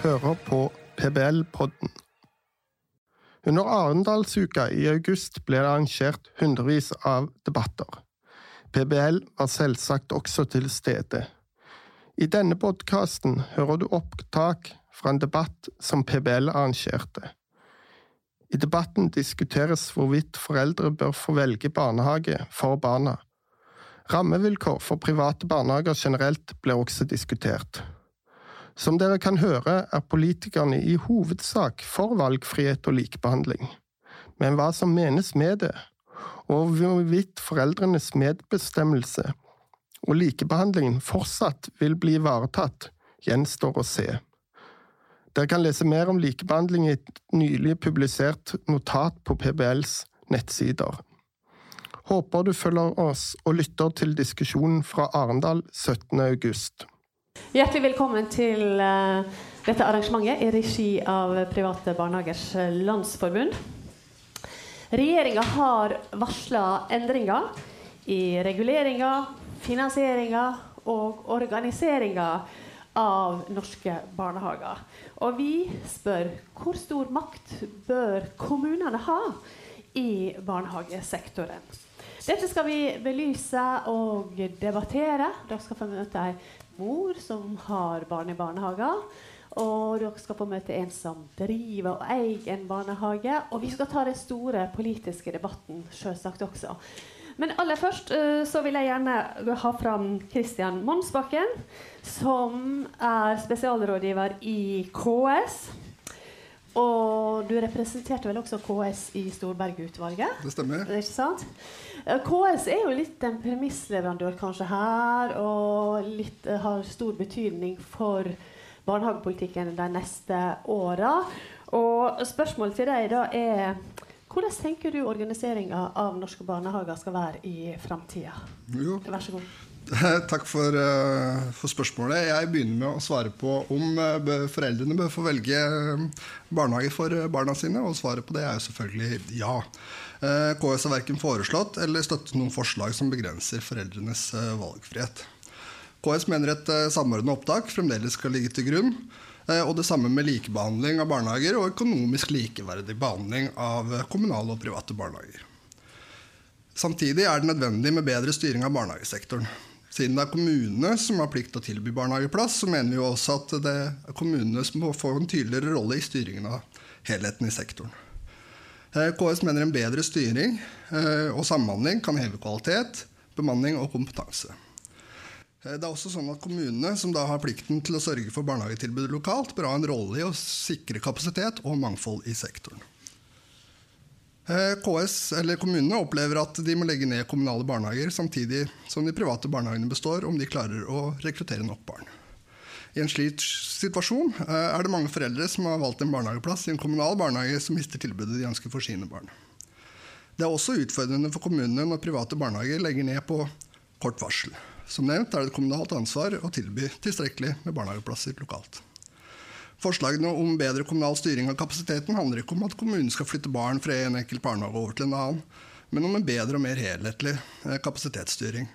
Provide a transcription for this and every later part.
hører på PBL-podden. Under Arendalsuka i august ble det arrangert hundrevis av debatter. PBL var selvsagt også til stede. I denne podkasten hører du opptak fra en debatt som PBL arrangerte. I debatten diskuteres hvorvidt foreldre bør få velge barnehage for barna. Rammevilkår for private barnehager generelt blir også diskutert. Som dere kan høre, er politikerne i hovedsak for valgfrihet og likebehandling. Men hva som menes med det, og hvorvidt foreldrenes medbestemmelse og likebehandlingen fortsatt vil bli ivaretatt, gjenstår å se. Dere kan lese mer om likebehandling i et nylig publisert notat på PBLs nettsider. Håper du følger oss og lytter til diskusjonen fra Arendal 17. august. Hjertelig velkommen til uh, dette arrangementet i regi av Private barnehagers landsforbund. Regjeringa har varsla endringer i reguleringa, finansieringa og organiseringa av norske barnehager. Og vi spør hvor stor makt bør kommunene ha i barnehagesektoren? Dette skal vi belyse og debattere. Dere skal få møte ei mor som har barn i barnehager. Og dere skal få møte en som driver og eier en barnehage. Og vi skal ta den store politiske debatten selvsagt også. Men aller først uh, så vil jeg gjerne ha fram Kristian Monsbakken, som er spesialrådgiver i KS. Og du representerte vel også KS i Storberget-utvalget? Det stemmer. Sant? Eh, KS er jo litt en premissleverandør kanskje her, og litt, uh, har stor betydning for barnehagepolitikken de neste åra. Og spørsmålet til deg da er hvordan tenker du organiseringa av norske barnehager skal være i framtida? Vær så god. Takk for, uh, for, spørsmålet. Jeg begynner med å svare på om uh, foreldrene bør få velge eh, barnehage for barna sine. Og svaret på det er jo selvfølgelig ja. KS har verken foreslått eller støttet noen forslag som begrenser foreldrenes valgfrihet. KS mener et samordna opptak fremdeles skal ligge til grunn. Eh, og det samme med likebehandling av barnehager og økonomisk likeverdig behandling av kommunale og private barnehager. Samtidig er det nødvendig med bedre styring av barnehagesektoren. Siden det er kommunene som har plikt til å tilby barnehageplass, så mener vi også at det er kommunene som må få en tydeligere rolle i styringen av helheten i sektoren. Eh, KS mener en bedre styring eh, og samhandling kan heve kvalitet, bemanning og kompetanse. Eh, det er også sånn at Kommunene, som da har plikten til å sørge for barnehagetilbudet lokalt, bør ha en rolle i å sikre kapasitet og mangfold i sektoren. Eh, KS, eller Kommunene opplever at de må legge ned kommunale barnehager samtidig som de private barnehagene består, om de klarer å rekruttere nok barn. I en slik situasjon eh, er det mange foreldre som har valgt en barnehageplass i en kommunal barnehage som mister tilbudet de ønsker for sine barn. Det er også utfordrende for kommunene når private barnehager legger ned på kort varsel. Som nevnt er det et kommunalt ansvar å tilby tilstrekkelig med barnehageplasser lokalt. Forslagene om bedre kommunal styring av kapasiteten handler ikke om at kommunen skal flytte barn fra en enkelt barnehage over til en annen, men om en bedre og mer helhetlig eh, kapasitetsstyring.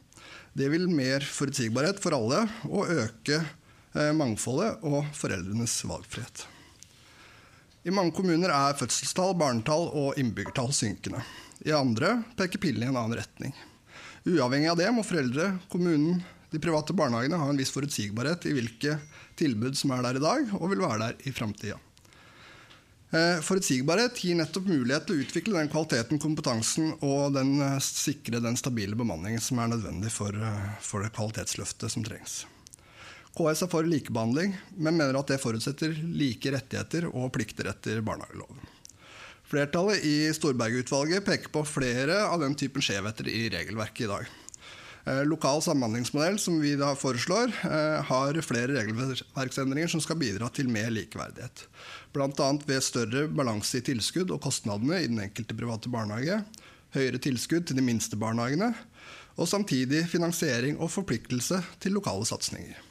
Det vil mer forutsigbarhet for alle og øke eh, mangfoldet og foreldrenes valgfrihet. I mange kommuner er fødselstall, barnetall og innbyggertall synkende. I andre peker pillen i en annen retning. Uavhengig av det må foreldre, kommunen, de private barnehagene har en viss forutsigbarhet i hvilke tilbud som er der i dag, og vil være der i framtida. Eh, forutsigbarhet gir nettopp mulighet til å utvikle den kvaliteten, kompetansen og den, eh, sikre den stabile bemanningen som er nødvendig for, eh, for det kvalitetsløftet som trengs. KS er for likebehandling, men mener at det forutsetter like rettigheter og plikter etter barnehageloven. Flertallet i Storberget-utvalget peker på flere av den typen skjevheter i regelverket i dag. Eh, lokal samhandlingsmodell, som vi da foreslår, eh, har flere regelverksendringer som skal bidra til mer likeverdighet. Bl.a. ved større balanse i tilskudd og kostnadene i den enkelte private barnehage, høyere tilskudd til de minste barnehagene, og samtidig finansiering og forpliktelse til lokale satsinger.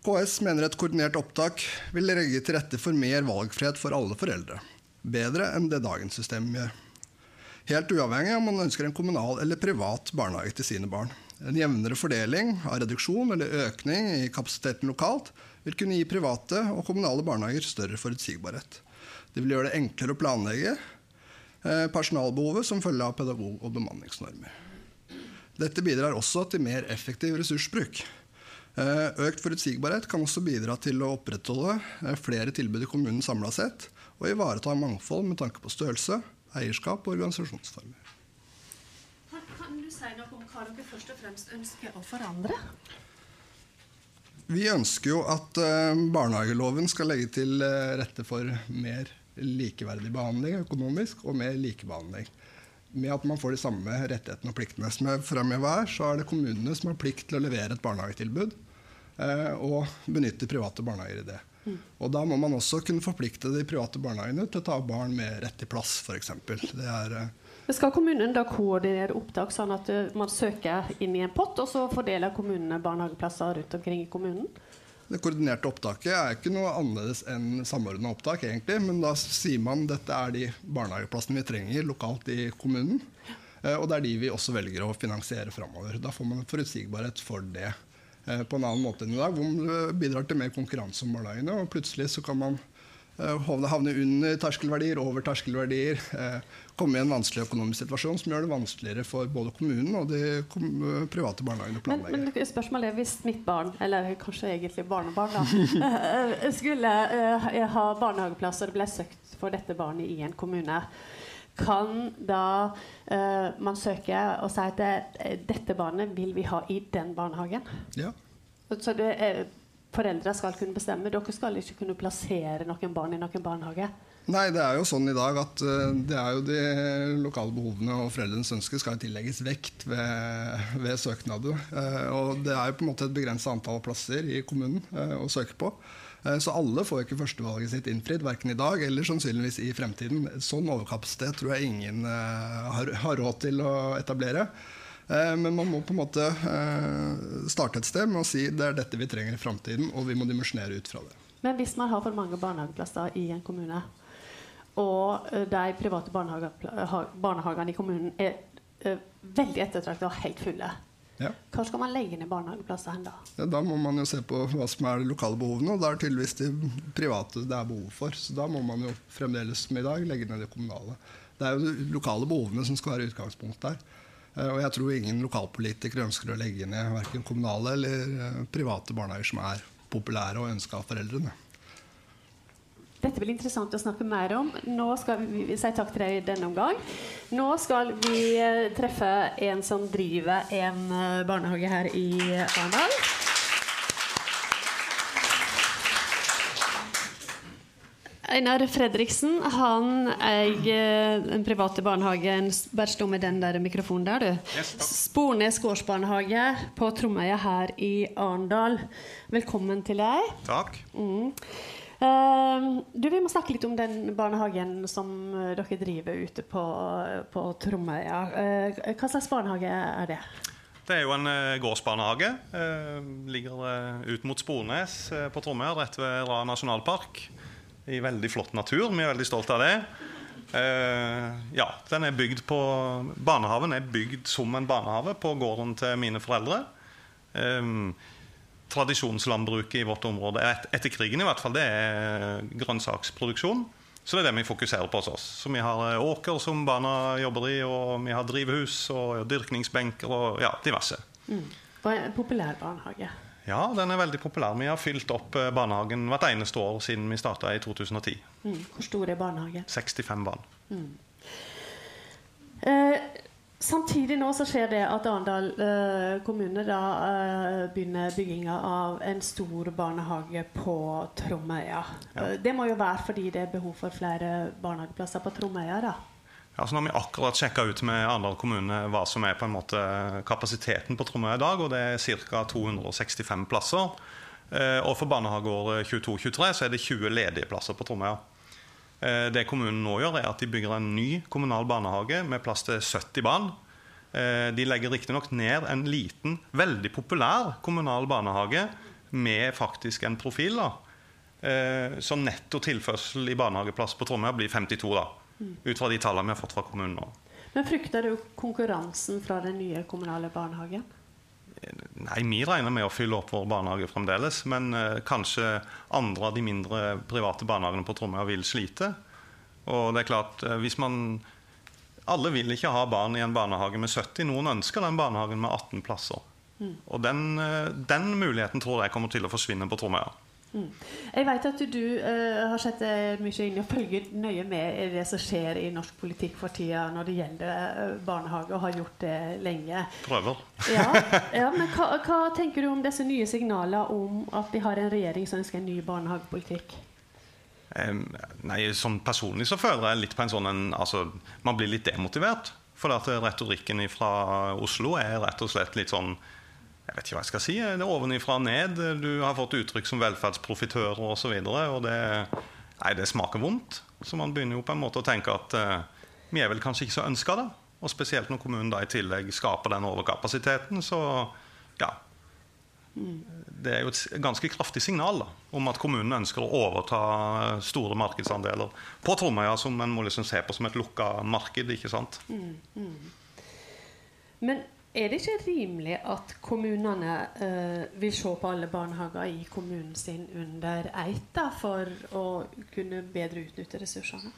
KS mener et koordinert opptak vil legge til rette for mer valgfrihet for alle foreldre bedre enn det dagens system gjør. Helt uavhengig om man ønsker en kommunal eller privat barnehage til sine barn. En jevnere fordeling av reduksjon eller økning i kapasiteten lokalt vil kunne gi private og kommunale barnehager større forutsigbarhet. Det vil gjøre det enklere å planlegge eh, personalbehovet som følge av pedagog- og bemanningsnormer. Dette bidrar også til mer effektiv ressursbruk. Eh, økt forutsigbarhet kan også bidra til å opprettholde eh, flere tilbud i kommunen samla sett, og ivareta mangfold med tanke på størrelse, eierskap og organisasjonsformer. Kan, du si noe om hva dere først og fremst ønsker å forandre? Vi ønsker jo at eh, barnehageloven skal legge til eh, rette for mer likeverdig behandling økonomisk og mer likebehandling. Med at man får de samme rettighetene og pliktene. Som jeg fremhever her, så er det kommunene som har plikt til å levere et barnehagetilbud eh, og benytte private barnehager i det. Mm. Og Da må man også kunne forplikte de private barnehagene til å ta barn med rett til plass, f.eks. Det er skal kommunen da koordinere opptak, sånn at eh, man søker inn i en pott, og så fordeler kommunene barnehageplasser rundt omkring i kommunen? Det koordinerte opptaket er ikke noe annerledes enn samordna opptak, egentlig. Men da sier man at dette er de barnehageplassene vi trenger lokalt i kommunen. Eh, og det er de vi også velger å finansiere framover. Da får man forutsigbarhet for det eh, på en annen måte enn i dag, hvor man bidrar til mer konkurranse om barnehagene. Og plutselig så kan man havne under terskelverdier, over terskelverdier komme i en vanskelig økonomisk situasjon som gjør det vanskeligere for både kommunen og de private barnehagene å planlegge. Men, men, spørsmålet er hvis mitt barn, eller kanskje egentlig barnebarn, da, eh, skulle ha barnehageplass og det ble søkt for dette barnet i en kommune. Kan da uh, man søke og si at det, dette barnet vil vi ha i den barnehagen? Ja. Så det er, foreldre skal kunne bestemme. Dere skal ikke kunne plassere noen barn i noen barnehage? Nei, det er jo sånn i dag at uh, det er jo de lokale behovene og foreldrenes ønsker skal tillegges vekt ved, ved søknader. Uh, og det er jo på en måte et begrensa antall plasser i kommunen uh, å søke på. Så alle får ikke førstevalget sitt innfridd, verken i dag eller sannsynligvis i fremtiden. Sånn overkapasitet tror jeg ingen har, har råd til å etablere. Men man må på en måte starte et sted med å si det er dette vi trenger i framtiden, og vi må dimensjonere ut fra det. Men hvis man har for mange barnehageplasser i en kommune, og eh, de private barnehagene i kommunen er veldig ettertrakta og helt fulle. Ja. Hvor skal man legge ned barnehageplasser hen da? Ja, da må man jo se på hva som er de lokale behovene, og da er tydeligvis de private det er behov for. Så da må man jo fremdeles som i dag legge ned det kommunale. Det er jo de lokale behovene som skal være utgangspunkt der. Uh, og jeg tror ingen lokalpolitikere ønsker å legge ned verken kommunale eller uh, private barnehager som er populære og ønska av foreldrene. Dette blir interessant å snakke mer om. Nå skal vi si takk til deg i denne omgang. Nå skal vi eh, treffe en som driver en eh, barnehage her i Arendal. Einar Fredriksen han eier den private barnehagen Bare stå med den der mikrofonen der, du. Yes, Spornes gårdsbarnehage på Tromøya her i Arendal. Velkommen til deg. Takk. Mm. Ehm, du, Vi må snakke litt om den barnehagen som eh, dere driver ute på, på Tromøya. Uh, hva slags barnehage er det? Det er jo en uh, gårdsbarnehage. Uh, ligger ut mot Spornes på Tromøya, rett ved Ra nasjonalpark. I veldig flott natur. Vi er veldig stolt av det. ja, den er bygd på Barnehagen er bygd som en barnehage på gården til mine foreldre. Um, tradisjonslandbruket i vårt område et, etter krigen i hvert fall, det er grønnsaksproduksjon. Så det er det vi fokuserer på hos oss. Så Vi har eh, åker som barna jobber i, og vi har drivhus og dyrkningsbenker og ja, diverse. Mm. Og en populær barnehage? Ja, den er veldig populær. Vi har fylt opp eh, barnehagen hvert eneste år siden vi starta i 2010. Mm. Hvor stor er barnehagen? 65 barn. Mm. Eh, Samtidig nå så skjer det at Arendal eh, kommune da, eh, begynner bygginga av en stor barnehage på Tromøya. Ja. Eh, det må jo være fordi det er behov for flere barnehageplasser på Tromøya? da? Ja, så nå har vi akkurat sjekka ut med Arendal kommune hva som er på en måte kapasiteten på Tromøya i dag. og Det er ca. 265 plasser. Eh, og for barnehageåret 22-23 så er det 20 ledige plasser på Tromøya. Eh, det kommunen nå gjør, er at de bygger en ny kommunal barnehage med plass til 70 barn. Eh, de legger riktignok ned en liten, veldig populær kommunal barnehage med faktisk en profil. da. Eh, så netto tilførsel i barnehageplass på Tromøya blir 52, da. Ut fra de tallene vi har fått fra kommunen nå. Men Frykter du konkurransen fra den nye kommunale barnehagen? Nei, vi regner med å fylle opp vår barnehage fremdeles. Men eh, kanskje andre av de mindre private barnehagene på Tromøya vil slite. Og det er klart, eh, hvis man Alle vil ikke ha barn i en barnehage med 70. Noen ønsker den barnehagen med 18 plasser. Og den, eh, den muligheten tror jeg kommer til å forsvinne på Tromøya. Jeg vet at du uh, har sett deg mye inn og følger nøye med i det som skjer i norsk politikk for tida når det gjelder eh, barnehage, og har gjort det lenge. Prøver. Ja, ja Men hva, hva tenker du om disse nye signalene om at vi har en regjering som ønsker en ny barnehagepolitikk? Um, nei, sånn Personlig så føler jeg litt på en sånn en, altså, Man blir litt demotivert. For at retorikken fra Oslo er rett og slett litt sånn Jeg vet ikke hva jeg skal si. Det er ovenifra og ned. Du har fått uttrykk som velferdsprofitører osv. Og, så videre, og det, nei, det smaker vondt. Så man begynner jo på en måte å tenke at eh, vi er vel kanskje ikke så ønska, da. Og spesielt når kommunen da i tillegg skaper den overkapasiteten, så ja. Det er jo et ganske kraftig signal da, om at kommunen ønsker å overta store markedsandeler på Tromøya, som en må liksom se på som et lukka marked. ikke sant? Men er det ikke rimelig at kommunene eh, vil se på alle barnehager i kommunen sin under ett for å kunne bedre utnytte ressursene?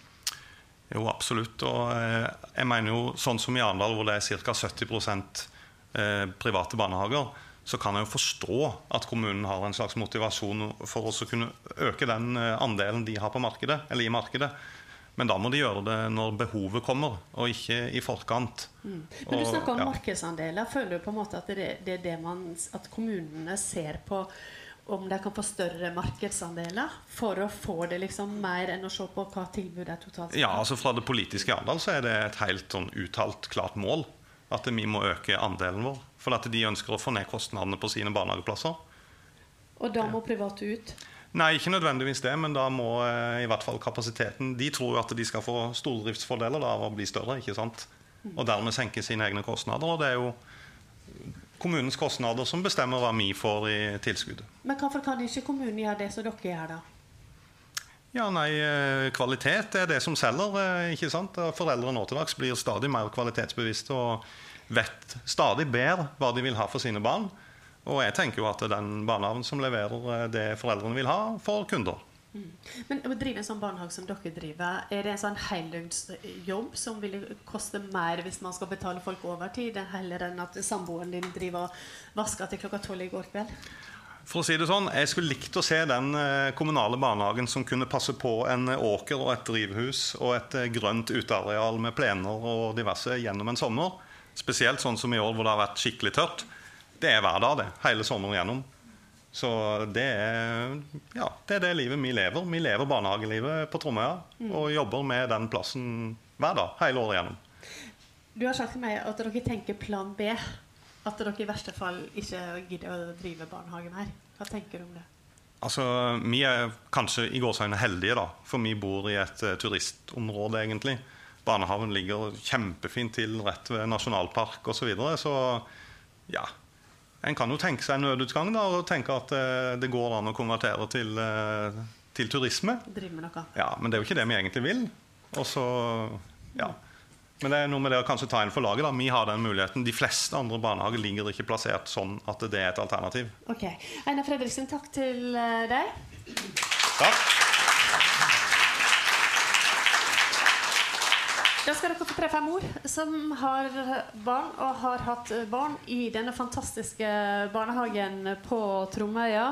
Jo, absolutt. Og eh, jeg mener jo sånn som i Arendal, hvor det er ca. 70 eh, private barnehager, så kan jeg jo forstå at kommunen har en slags motivasjon for å kunne øke den eh, andelen de har på markedet, eller i markedet. Men da må de gjøre det når behovet kommer, og ikke i forkant. Men du snakker om ja. markedsandeler. Føler du på en måte at det, det er det man, at kommunene ser på om de kan få større markedsandeler for å få det liksom mer enn å se på hva tilbudet er totalt? Ja, altså Fra det politiske Arendal så er det et helt sånn uttalt klart mål at vi må øke andelen vår. For at de ønsker å få ned kostnadene på sine barnehageplasser. Og da må private ut? Nei, ikke nødvendigvis det, men da må eh, i hvert fall kapasiteten De tror jo at de skal få stordriftsfordeler av å bli større, ikke sant? Og dermed senke sine egne kostnader. Og det er jo kommunens kostnader som bestemmer hva vi får i tilskuddet. Men hvorfor kan ikke kommunen gjøre det som dere gjør, da? Ja, nei, eh, Kvalitet er det som selger. eh, ikke sant? Foreldre nå til dags blir stadig mer kvalitetsbevisste og vet stadig bedre hva de vil ha for sine barn. Og jeg tenker jo at den barnehagen som leverer eh, det foreldrene vil ha, for kunder. Men å drive en sånn barnehage som dere driver, er det en sånn heldøgnsjobb som vil koste mer hvis man skal betale folk overtid, heller enn at samboeren din driver og vasker til klokka tolv i går kveld? For å si det sånn, Jeg skulle likt å se den eh, kommunale barnehagen som kunne passe på en åker og et drivhus og et eh, grønt uteareal med plener og diverse gjennom en sommer. Spesielt sånn som i år hvor det har vært skikkelig tørt. Det er hver dag, det. Hele sommeren gjennom. Så det er, ja, det er det livet vi lever. Vi lever barnehagelivet på Tromøya og jobber med den plassen hver dag, hele året gjennom. Du har sagt til meg at dere tenker plan B. At dere i verste fall ikke gidder å drive barnehage mer. Hva tenker du om det? Altså, Vi er kanskje i gåseøynene heldige, da, for vi bor i et uh, turistområde, egentlig. Barnehagen ligger kjempefint til rett ved nasjonalpark osv. Så, videre, så ja. En kan jo tenke seg en nødutgang da, og tenke at eh, det går an å konvertere til, eh, til turisme. Med noe? Ja, Men det er jo ikke det vi egentlig vil. Og så, ja. Men det er noe med det å kanskje ta inn for laget. da. Vi har den muligheten. De fleste andre barnehager ligger ikke plassert sånn at det er et alternativ. Ok. Einar Fredriksen, takk til eh, deg. Takk. Da skal dere få treffe en mor som har barn, og har hatt barn i denne fantastiske barnehagen på Tromøya.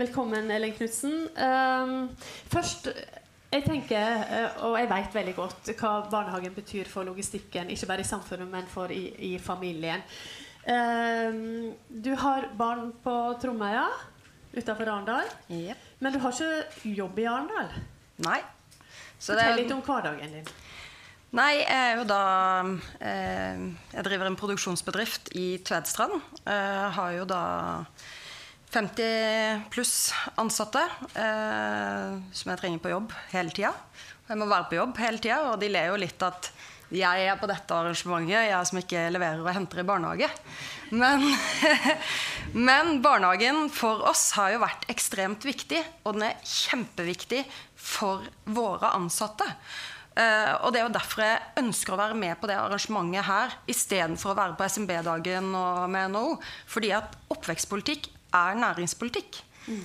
Velkommen, Ellen Knutsen. Um, først, jeg tenker, eh, og jeg vet veldig godt hva barnehagen betyr for logistikken, ikke bare i samfunnet, men for i, i familien. Um, du har barn på Tromøya utenfor Arendal, yep. men du har ikke jobb i Arendal. Nei. Så Fortell litt om hverdagen din. Nei, jeg er jo da eh, Jeg driver en produksjonsbedrift i Tvedstrand. Jeg har jo da 50 pluss ansatte eh, som jeg trenger på jobb hele tida. Jeg må være på jobb hele tida, og de ler jo litt at jeg er på dette arrangementet, jeg som ikke leverer og henter i barnehage. Men, men barnehagen for oss har jo vært ekstremt viktig, og den er kjempeviktig for våre ansatte. Eh, og det er jo derfor jeg ønsker å være med på det arrangementet her, istedenfor å være på SMB-dagen med NHO. Fordi at oppvekstpolitikk er næringspolitikk. Mm.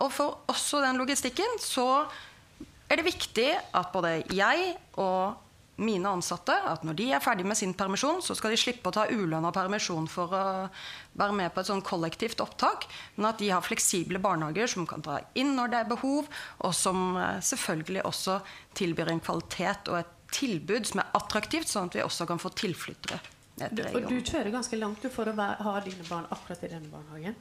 Og for også den logistikken så er det viktig at både jeg og mine ansatte at når de er ferdig med sin permisjon, så skal de slippe å ta ulønna permisjon for å være med på et sånn kollektivt opptak, men at de har fleksible barnehager som kan ta inn når det er behov, og som eh, selvfølgelig også tilbyr en kvalitet og et tilbud som er attraktivt, sånn at vi også kan få tilflyttere. Du, og du kjører ganske langt for å ha dine barn akkurat i denne barnehagen?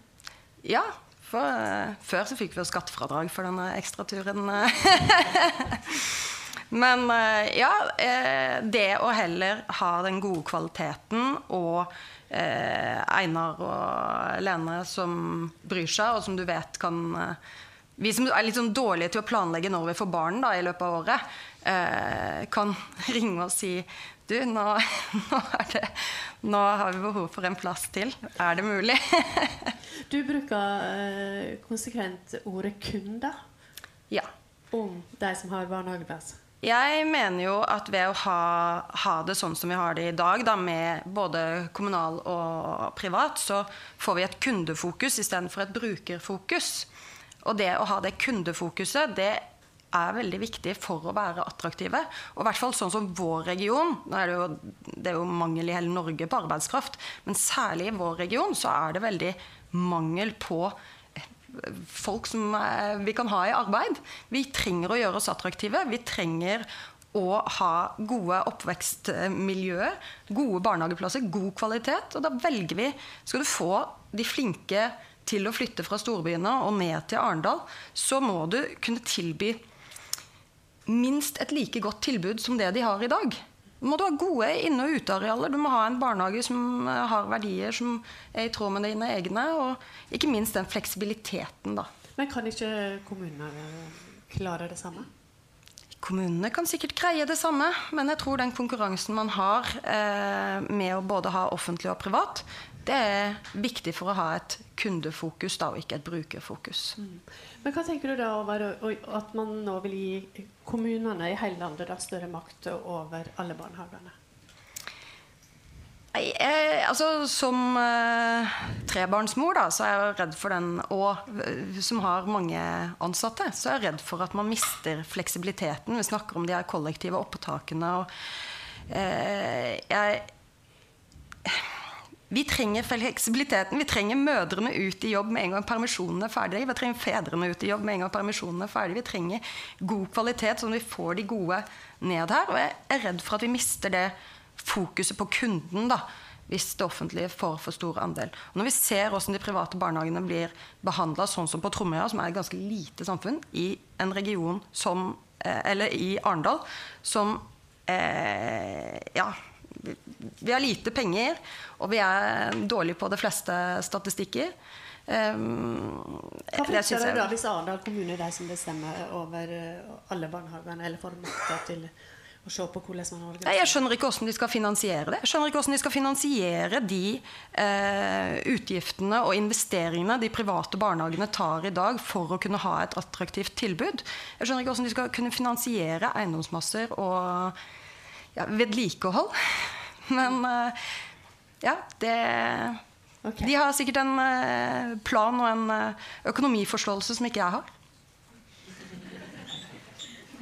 Ja, for uh, før så fikk vi jo skattefradrag for denne ekstraturen. Men eh, ja, eh, det å heller ha den gode kvaliteten og eh, Einar og Lene som bryr seg, og som du vet kan Vi som er litt sånn dårlige til å planlegge når vi får barn da, i løpet av året, kan ringe og si du, nå, nå, det, nå, har vi behov for en plass til. Er det mulig? du bruker konsekvent ordet 'kunder' ja. om de som har barnehageplass. Jeg mener jo at ved å ha, ha, det sånn som vi har det i dag, da, med både kommunal og privat, så får vi et kundefokus istedenfor et brukerfokus. Og det å ha det kundefokuset, det er veldig viktig for å være attraktive. Og i hvert fall sånn som vår region. Nå er det, jo, det er jo mangel i hele Norge på arbeidskraft, men særlig i vår region så er det veldig mangel på folk som eh, vi kan ha i arbeid. Vi trenger å gjøre oss attraktive. Vi trenger å ha gode oppvekstmiljøer, gode barnehageplasser, god kvalitet. Og da velger vi Skal du få de flinke til å flytte fra storbyene og ned til Arendal, så må du kunne tilby minst et like godt tilbud som det de har i dag må du ha gode inne- og utearealer. Du må ha en barnehage som eh, har verdier som er i tråd med dine egne. Og ikke minst den fleksibiliteten, da. Men kan ikke kommunene klare det samme? Kommunene kan sikkert greie det samme, men jeg tror den konkurransen man har eh, med å både ha offentlig og privat, det er viktig for å ha et kundefokus da, og ikke et brukerfokus. Mm. Men hva tenker du da over at man nå vil gi kommunene i hele landet da større makt over alle barnehagene? Jeg, jeg, altså, som uh, trebarnsmor da, så er jeg redd for den Og uh, som har mange ansatte, så er jeg redd for at man mister fleksibiliteten. Vi snakker om de her kollektive opptakene. og uh, jeg vi trenger fleksibiliteten. Vi trenger mødrene ut i jobb med en gang permisjonen er ferdig. Vi trenger fedrene ut i jobb med en gang permisjonen er ferdig. Vi trenger god kvalitet, sånn at vi får de gode ned her. Og jeg er redd for at vi mister det fokuset på kunden da, hvis det offentlige får for stor andel. Og når vi ser hvordan de private barnehagene blir behandla sånn som på Tromøya, som er et ganske lite samfunn, i en region som eh, Eller i Arendal, som eh, Ja vi har lite penger, og vi er dårlige på de fleste statistikker. Um, Hva frykter det da hvis Arendal kommune er de som bestemmer over eh, alle barnehagene, eller får makta til å se på hvordan man organiserer? Jeg skjønner ikke hvordan de skal finansiere det. Jeg skjønner ikke hvordan de skal finansiere de eh, utgiftene og investeringene de private barnehagene tar i dag for å kunne ha et attraktivt tilbud. Jeg skjønner ikke hvordan de skal kunne finansiere eiendomsmasser og ja, vedlikehold. Men eh, ja, det okay. De har sikkert en eh, plan og en eh, økonomiforståelse som ikke jeg har.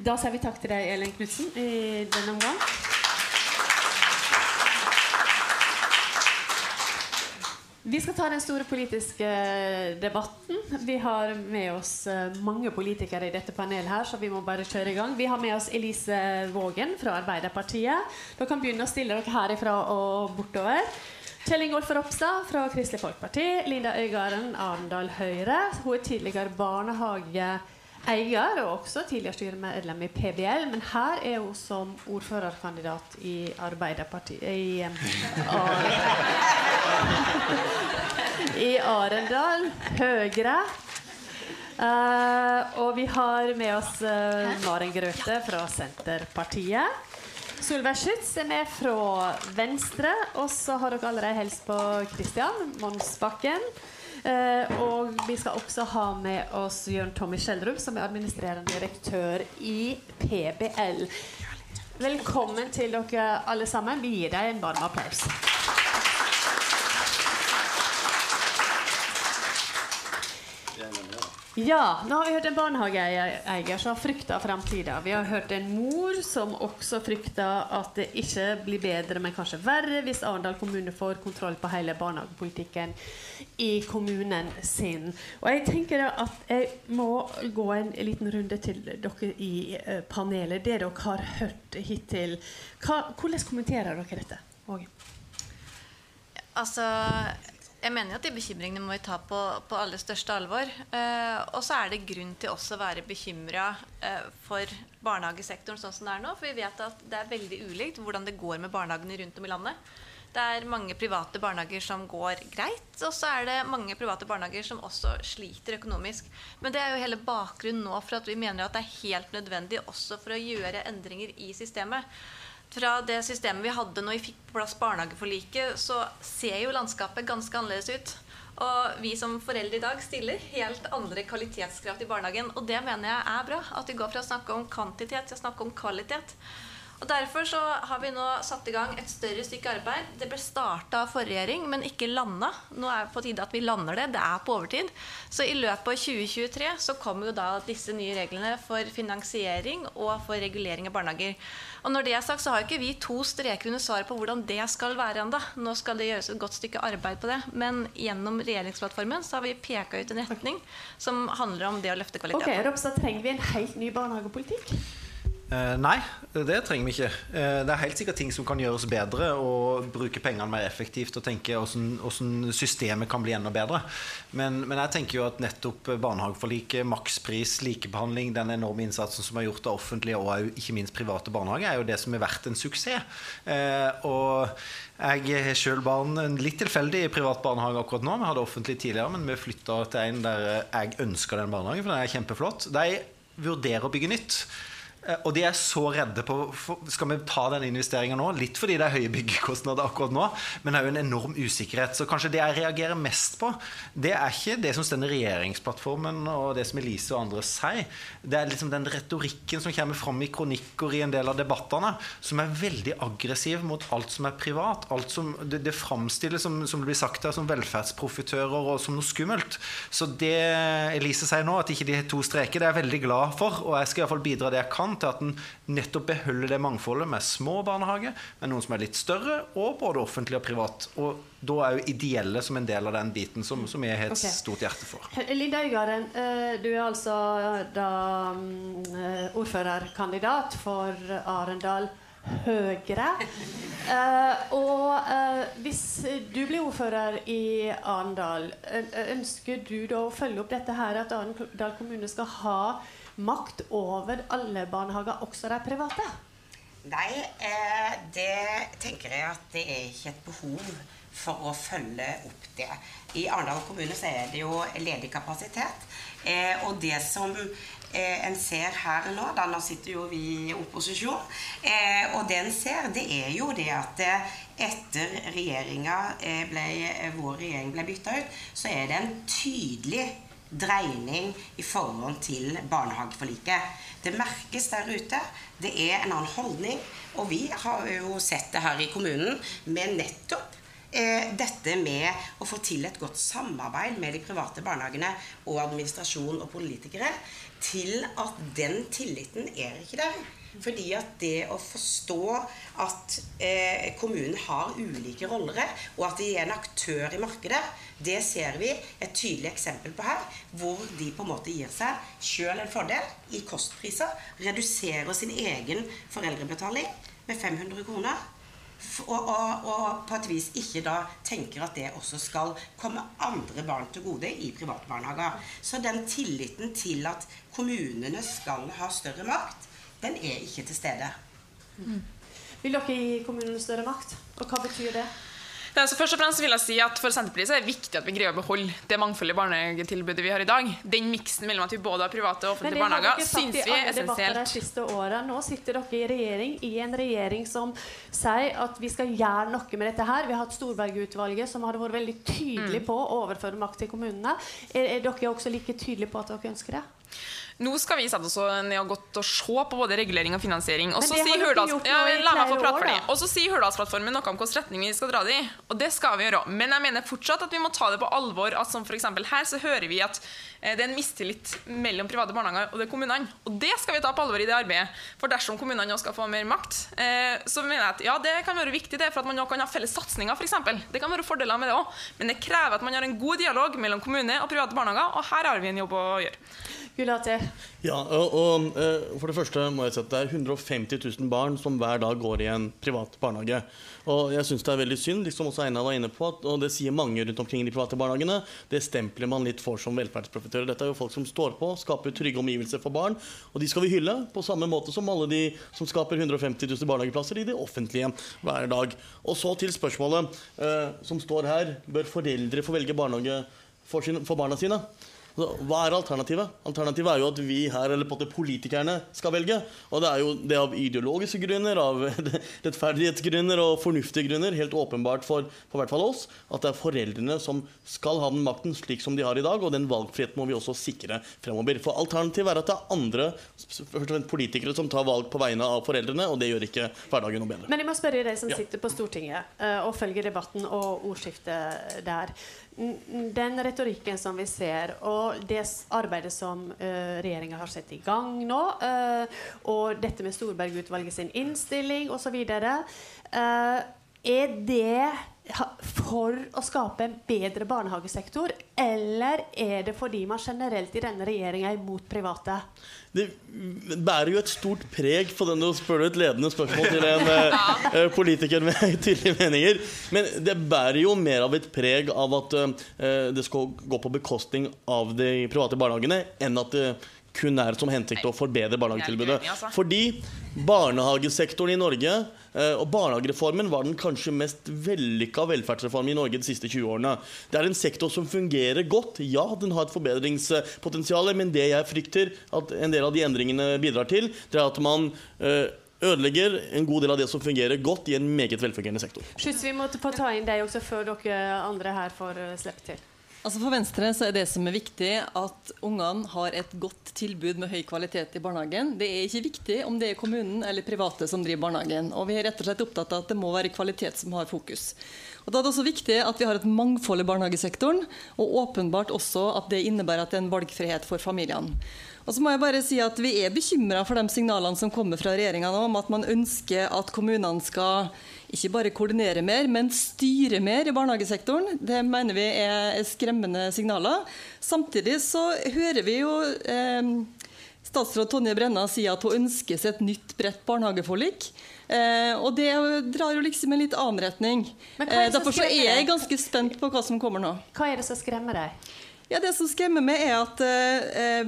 Da sier vi takk til deg, Elen Knutsen, i denne omgang. Vi skal ta den store politiske debatten. Vi har med oss eh, mange politikere i dette panelet, her, så vi må bare kjøre i gang. Vi har med oss Elise Vågen fra Arbeiderpartiet. Dere kan begynne å stille dere herifra og bortover. Kjell Ingolf Ropstad fra Kristelig Folkeparti. Linda Øygarden, Arendal Høyre. Hun er tidligere barnehage eier og også tidligere styremedlem i PBL, men her er hun som ordførerkandidat i Arbeiderpartiet i, i Arendal Høyre. Uh, og vi har med oss uh, Maren Grøthe fra Senterpartiet. Solveig Schütz er med fra Venstre. Og så har dere allerede hilst på Kristian Monsbakken Eh, og vi skal også ha med oss Jørn Tommy Skjeldrup, som er administrerende direktør i PBL. Velkommen til dere alle sammen. Vi gir deg en varm applaus. Ja, nå har vi hørt en barnehageeier som har frykta framtida. Vi har hørt en mor som også frykter at det ikke blir bedre, men kanskje verre hvis Arendal kommune får kontroll på hele barnehagepolitikken i kommunen sin. Og jeg tenker at jeg må gå en liten runde til dere i uh, panelet. Det dere har hørt hittil. Hva, hvordan kommenterer dere dette? Åge? Altså jeg mener at de bekymringene må vi ta på, på aller største alvor. Eh, og så er det grunn til også å være bekymra eh, for barnehagesektoren sånn som det er nå. For vi vet at det er veldig ulikt hvordan det går med barnehagene rundt om i landet. Det er mange private barnehager som går greit, og så er det mange private barnehager som også sliter økonomisk. Men det er jo hele bakgrunnen nå for at vi mener at det er helt nødvendig også for å gjøre endringer i systemet fra det systemet vi hadde når vi fikk på plass barnehageforliket, så ser jo landskapet ganske annerledes ut. Og vi som foreldre i dag stiller helt andre kvalitetskrav til barnehagen. Og det mener jeg er bra. At vi går fra å snakke om kvantitet til å snakke om kvalitet. Og Derfor så har vi nå satt i gang et større stykke arbeid. Det ble starta av forrige regjering, men ikke landa. Nå er det på tide at vi lander det. Det er på overtid. Så i løpet av 2023 så kommer jo da disse nye reglene for finansiering og for regulering av barnehager. Og når det er sagt, så har ikke vi to streker under svaret på hvordan det skal være ennå. Nå skal det gjøres et godt stykke arbeid på det. Men gjennom regjeringsplattformen så har vi peka ut en retning som handler om det å løfte kvaliteten. Ok, Ropstad, trenger vi en helt ny barnehagepolitikk? Uh, nei, det trenger vi ikke. Uh, det er helt sikkert ting som kan gjøres bedre, og bruke pengene mer effektivt og tenke hvordan systemet kan bli enda bedre. Men, men, jeg tenker jo at nettopp barnehageforliket, makspris, likebehandling, den enorme innsatsen som er gjort av offentlige og ikke minst private barnehager, er jo det som har vært en suksess. Uh, og jeg har selv barn litt tilfeldig i privat barnehage akkurat nå. Vi hadde offentlig tidligere, men vi flytta til en der jeg ønsker den barnehagen, for den er kjempeflott. De vurderer å bygge nytt. Eh, og de er så redde på Skal vi ta den investeringa nå? Litt fordi det er høye byggekostnader akkurat nå, men òg en enorm usikkerhet. Så kanskje det jeg reagerer mest på, det er ikke det som står i regjeringsplattformen og det som Elise og andre sier. Det er liksom den retorikken som kommer fram i kronikker i en del av debattene, som er veldig aggressiv mot alt som er privat. Alt som det, det framstilles, som, som, det blir sagt her, som velferdsprofitører og som noe skummelt. Så det Elise sier nå, at ikke de har to streker, det er jeg veldig glad for, og jeg skal iallfall bidra det jeg kan til at en nettopp beholder det mangfoldet med små barnehager, med noen som er litt større, og både offentlig og privat. Og da er jo ideelle som en del av den biten som, som jeg har et okay. stort hjerte for. Linda Øygarden, eh, du er altså da mm, ordførerkandidat for Arendal. Høyre. Uh, og uh, hvis du blir ordfører i Arendal, ønsker du da å følge opp dette her at Arendal kommune skal ha makt over alle barnehager, også de private? Nei, eh, det tenker jeg at det er ikke et behov for å følge opp det. I Arendal kommune så er det jo ledig kapasitet. Eh, og det som eh, en ser her nå, da nå sitter jo vi i opposisjon, og det en ser, det er jo det at etter regjeringa ble, vår regjering ble bytta ut, så er det en tydelig dreining i forhold til barnehageforliket. Det merkes der ute. Det er en annen holdning. Og vi har jo sett det her i kommunen med nettopp eh, dette med å få til et godt samarbeid med de private barnehagene og administrasjon og politikere, til at den tilliten er ikke der. Fordi at det å forstå at eh, kommunen har ulike roller, og at de er en aktør i markedet, det ser vi et tydelig eksempel på her. Hvor de på en måte gir seg sjøl en fordel i kostpriser. Reduserer sin egen foreldrebetaling med 500 kroner. Og, og, og, på et vis ikke da tenker at det også skal komme andre barn til gode i privatbarnehager. Så den tilliten til at kommunene skal ha større makt, den er ikke til stede. Mm. Vil dere gi kommunene større makt? Og hva betyr det? Ja, så først og fremst vil jeg si at For Senterpartiet så er det viktig at vi greier å beholde det mangfoldige barnehagetilbudet vi har i dag. Den miksen mellom at vi både har private og offentlige barnehager, syns vi er essensielt. De siste årene. Nå sitter dere i regjering, i en regjering som sier at vi skal gjøre noe med dette her. Vi har hatt Storberget-utvalget som har vært veldig tydelig mm. på å overføre makt til kommunene. Er, er dere også like tydelige på at dere ønsker det? Nå skal vi sette oss ned og godt og se på både regulering og finansiering. Og så sier ja, Hurdalsplattformen noe om hvilken retning vi skal dra det i. Og det skal vi gjøre. Men jeg mener fortsatt at vi må ta det på alvor. At som for her så hører vi at eh, det er en mistillit mellom private barnehager og det kommunene. Og det skal vi ta på alvor i det arbeidet. For dersom kommunene skal få mer makt, eh, så mener jeg at ja, det kan være viktig det, for at man nå kan ha felles satsinger, f.eks. Det kan være fordeler med det òg. Men det krever at man har en god dialog mellom kommune og private barnehager, og her har vi en jobb å gjøre. Gulati? Ja, og, og, eh, For det første må jeg si at det er 150 000 barn som hver dag går i en privat barnehage. Og jeg synes det er veldig synd, liksom også Einar var inne på, at, og det sier mange rundt omkring i de private barnehagene, det stempler man litt for som velferdsprofitører. Dette er jo folk som står på, skaper trygge omgivelser for barn, og de skal vi hylle på samme måte som alle de som skaper 150 000 barnehageplasser i det offentlige hver dag. Og så til spørsmålet eh, som står her, bør foreldre få velge barnehage for, sin, for barna sine? Hva er alternativet? Alternativet er jo at vi her, eller på politikerne, skal velge. Og det er jo det av ideologiske grunner, av rettferdighetsgrunner og fornuftige grunner, helt åpenbart for, for hvert fall oss, at det er foreldrene som skal ha den makten slik som de har i dag, og den valgfriheten må vi også sikre fremover. For alternativet er at det er andre politikere som tar valg på vegne av foreldrene, og det gjør ikke hverdagen noe bedre. Men jeg må spørre deg som sitter på Stortinget eh, og følger debatten og ordskiftet der den retorikken som vi ser, og det arbeidet som uh, eh, regjeringa har satt i gang nå, uh, og dette med Storberg-utvalget sin innstilling osv. Uh, eh, er det for å skape en bedre barnehagesektor, eller er det fordi man generelt i denne regjeringa er imot private? Det bærer jo et stort preg på den du spør et ledende spørsmål til en uh, politiker med tydelige meninger. Men det bærer jo mer av et preg av at uh, det skal gå på bekostning av de private barnehagene, enn at det kun er som hensikt å forbedre barnehagetilbudet. Altså. Fordi barnehagesektoren i Norge eh, og barnehagereformen var den kanskje mest vellykka velferdsreformen i Norge de siste 20 årene. Det er en sektor som fungerer godt. Ja, den har et forbedringspotensial, men det jeg frykter at en del av de endringene bidrar til, det er at man eh, ødelegger en god del av det som fungerer godt i en meget velfungerende sektor. Skyts, vi må få ta inn deg også før dere andre her får eh, slippe til. Altså For Venstre så er det som er viktig, at ungene har et godt tilbud med høy kvalitet i barnehagen. Det er ikke viktig om det er kommunen eller private som driver barnehagen. Og vi er rett og slett opptatt av at det må være kvalitet som har fokus. Og Da er det også viktig at vi har et mangfold i barnehagesektoren, og åpenbart også at det innebærer at det er en valgfrihet for familiene. Og så må jeg bare si at Vi er bekymra for de signalene som kommer fra regjeringa om at man ønsker at kommunene skal ikke bare koordinere mer, men styre mer i barnehagesektoren. Det mener vi er skremmende signaler. Samtidig så hører vi jo eh, statsråd Tonje Brenna si at hun ønsker seg et nytt bredt barnehageforlik. Eh, og det drar jo liksom en litt annen retning. Eh, derfor så er jeg ganske spent på hva som kommer nå. Hva er det som skremmer deg? Ja, Det som skremmer meg, er at, eh,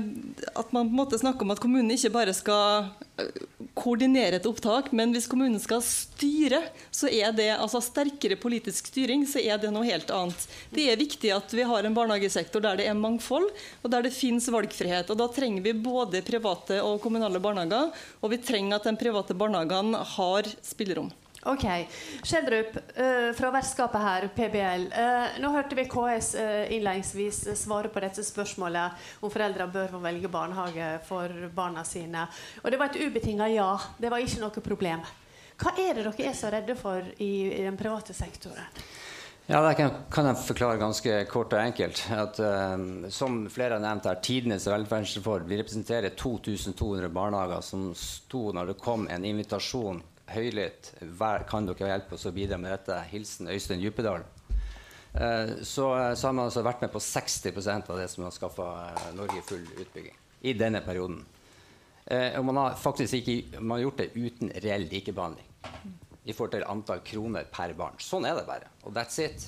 at man på en måte snakker om at kommunen ikke bare skal eh, koordinere et opptak, men hvis kommunen skal styre, så er det altså sterkere politisk styring, så er det noe helt annet. Det er viktig at vi har en barnehagesektor der det er mangfold, og der det finnes valgfrihet. Og Da trenger vi både private og kommunale barnehager, og vi trenger at de private barnehagene har spillerom. Ok. Skjeldrup, uh, fra vertskapet her, PBL. Uh, nå hørte vi KS eh, innledningsvis svare på dette spørsmålet om foreldre bør få velge barnehage for barna sine. Og det var et ubetinga ja. Det var ikke noe problem. Hva er det dere er så redde for i, den private sektoren? Ja, Det kan, kan, jeg forklare ganske kort og enkelt. At, uh, som flere har nevnt her, Tidenes velferdsreform. Vi representerer 2200 barnehager som sto når det kom en invitasjon høylytt 'Kan dere hjelpe oss å bidra med dette?' Hilsen Øystein Djupedal. Eh, så, så, har man altså vært med på 60% av det som har skaffa eh, Norge full utbygging i denne perioden. Eh, og man har faktisk ikke man har gjort det uten reell likebehandling i forhold til antall kroner per barn. Sånn er det bare. Og that's it.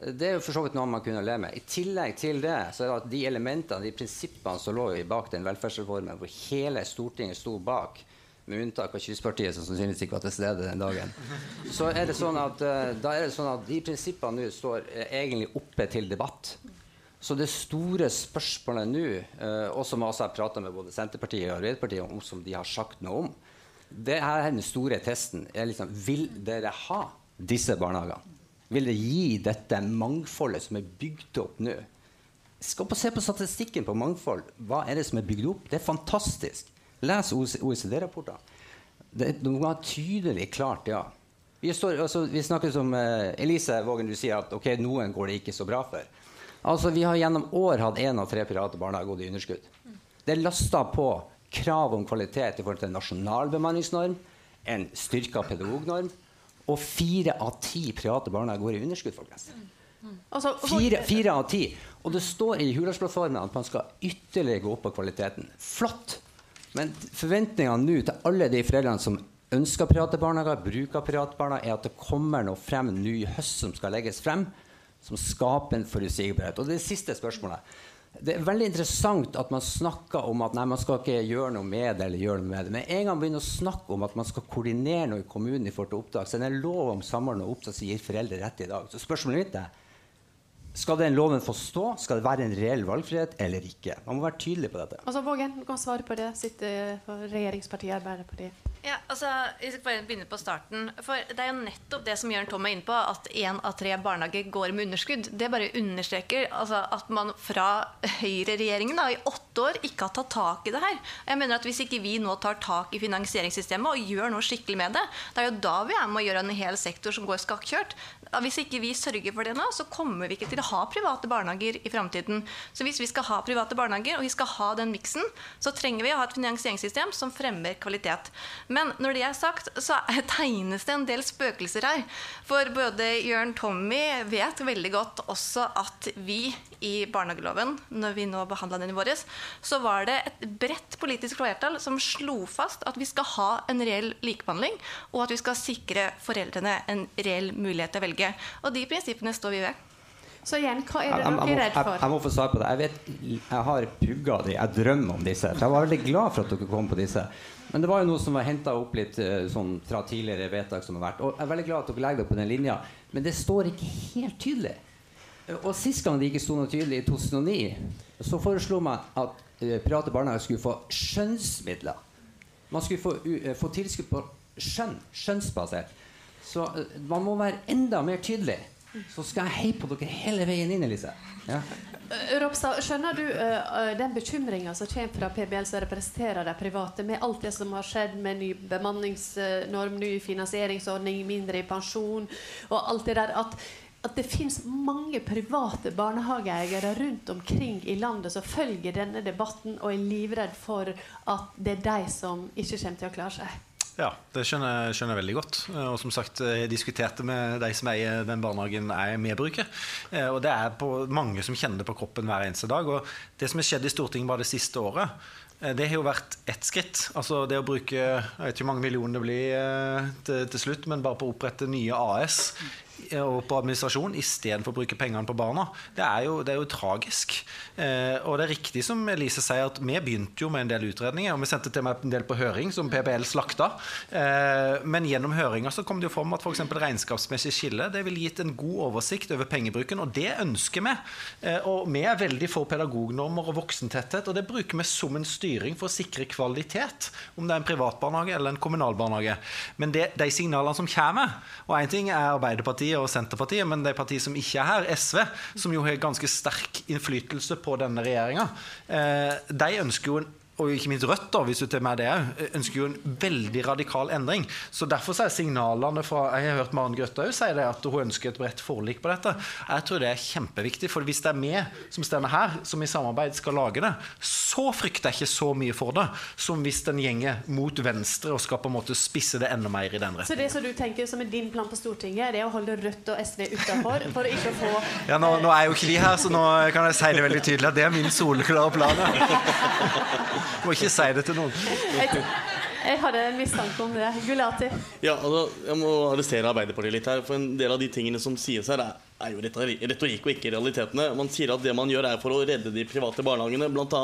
Det er jo for så vidt noe man kunne leve med. I tillegg til det så er det at de elementene, de prinsippene som lå bak den velferdsreformen, hvor hele Stortinget sto bak, med unntak av Kystpartiet, som sannsynligvis ikke var til stede den dagen, så er det sånn at, uh, da er det sånn at de prinsippene nå står uh, egentlig oppe til debatt. Så det store spørsmålet nå, uh, og som jeg har prata med både Senterpartiet og Arbeiderpartiet om, som de har sagt noe om, det her er den store testen. Er liksom, vil dere ha disse barnehagene? Vil dere gi dette mangfoldet som er bygd opp nå? Skal på se på statistikken på mangfold. Hva er det som er bygd opp? Det er fantastisk. Les OECD-rapporter. Det er noe tydelig klart, ja. Vi, står, altså, vi snakker som uh, Elise Vågen, du sier at ok, noen går det ikke så bra for. Altså, Vi har gjennom år hatt én av tre private barnehager gått i underskudd. Det er lasta på krav om kvalitet i forhold til en nasjonal bemanningsnorm, en styrka pedagognorm, og fire av ti private barnehager går i underskudd. folkens. Altså, fire, fire, av ti. Og det står i Hurdalsplattformen at man skal ytterligere gå opp på kvaliteten. Flott! Men forventningene nå til alle de foreldrene som ønsker private barnehager, bruker private barnehager, er at det kommer noe frem nå i høst som skal legges frem, som skaper en forutsigbarhet. Og det siste spørsmålet. Det er veldig interessant at man snakker om at nei, man skal ikke gjøre noe med det. eller gjøre noe med det. Men en gang man begynner å snakke om at man skal koordinere noe i kommunen i forhold til opptak, så er det lov om samordna opptak som gir foreldre rett i dag. Så spørsmålet mitt er skal den loven få stå? Skal det være en reell valgfrihet eller ikke? Man må være tydelig på dette. Altså, Vågen, du kan svare på det. Sitte for regjeringspartiet Arbeiderpartiet. Ja, altså, jeg skal bare begynne på starten. For Det er jo nettopp det som Jørn Tom er inne på, at én av tre barnehager går med underskudd. Det bare understreker altså, at man fra høyreregjeringen i åtte år ikke har tatt tak i det her. Jeg mener at Hvis ikke vi nå tar tak i finansieringssystemet og gjør noe skikkelig med det, det er jo da vi er med å gjøre en hel sektor som går skakkjørt. Hvis ikke vi sørger for det nå, så kommer vi ikke til å ha private barnehager i framtiden. Så hvis vi skal ha private barnehager, og vi skal ha den miksen, så trenger vi å ha et finansieringssystem som fremmer kvalitet. Men når det er sagt, så tegnes det en del spøkelser her. For både Jørn Tommy vet veldig godt også at vi i barnehageloven, når vi nå behandla den i våres, så var det et bredt politisk flertall som slo fast at vi skal ha en reell likebehandling, og at vi skal sikre foreldrene en reell mulighet til å velge velge. Og de prinsippene står vi ved. Så igjen, hva er det dere er redd for? Jeg, jeg, må få svare på det. Jeg vet, jeg har pugga de, jeg drømmer om disse. Så jeg var veldig glad for at dere kom på disse. Men det var jo noe som var henta opp litt eh, sånn, fra tidligere vedtak som har vært. Og jeg er veldig glad at dere legger det på den linja. Men det står ikke helt tydelig. Og sist gang det ikke sto noe tydelig, i 2009, så foreslo man at uh, private barnehager skulle få skjønnsmidler. Man skulle få, uh, få tilskudd på skjønn, skjønnsbasert. Så uh, man må være enda mer tydelig. Så skal jeg heie på dere hele veien inn, Elise. Ja. Uh, Ropstad, skjønner du uh, den bekymringa som kommer fra PBL, som representerer de private, med alt det som har skjedd med ny bemanningsnorm, ny finansieringsordning, mindre i pensjon og alt det der? at at det finnes mange private barnehageeiere rundt omkring i landet som følger denne debatten og er livredd for at det er de som ikke kommer til å klare seg. Ja, det skjønner, jeg veldig godt. Og som sagt, jeg diskuterte med de som eier den barnehagen jeg medbruker. Eh, og det er mange som kjenner det på kroppen hver eneste dag. Og det som har skjedd i Stortinget bare det siste året, eh, det har jo vært ett skritt. Altså det å bruke jeg vet ikke hvor mange millioner det blir eh, til, til slutt, men bare på å opprette nye AS og på administrasjon istedenfor å bruke pengene på barna. Det er jo, det er jo tragisk. Eh, og det er riktig som Elise sier, at vi begynte jo med en del utredninger. Og vi sendte til meg en del på høring, som PBL slakta. Eh, men gjennom høringa så kom det jo fram at f.eks. regnskapsmessig skille det ville gitt en god oversikt over pengebruken, og det ønsker vi. Eh, og vi er veldig for pedagognormer og voksentetthet, og det bruker vi som en styring for å sikre kvalitet, om det er en privat barnehage eller en kommunal barnehage. Men det, de signalene som kommer, og én ting er Arbeiderpartiet og Senterpartiet, men de partiene som ikke er her, SV, som jo har ganske sterk innflytelse på denne regjeringa, eh, de ønsker jo en og ikke minst Rødt, da, hvis du tar med det ønsker jo en veldig radikal endring. Så Derfor er signalene fra Jeg har hørt Maren Grøtta òg si det, at hun ønsker et bredt forlik på dette. Jeg tror det er kjempeviktig. For hvis det er vi som står her, som i samarbeid skal lage det, så frykter jeg ikke så mye for det som hvis den gjenger mot venstre og skal på en måte spisse det enda mer i den retningen. Så det som du tenker som er din plan på Stortinget, det er å holde Rødt og SV utafor for å ikke få Ja, nå, nå, er jo ikke vi her, så nå kan jeg si det veldig tydelig at det er min soleklare plan. Du må ikke si det til noen. Jeg, jeg hadde en mistanke om det. Gulati. Ja, altså, jeg må arrestere Arbeiderpartiet litt her. For en del av de tingene som sies her, er, er jo retorikk og ikke realitetene. Man sier at det man gjør, er for å redde de private barnehagene, bl.a.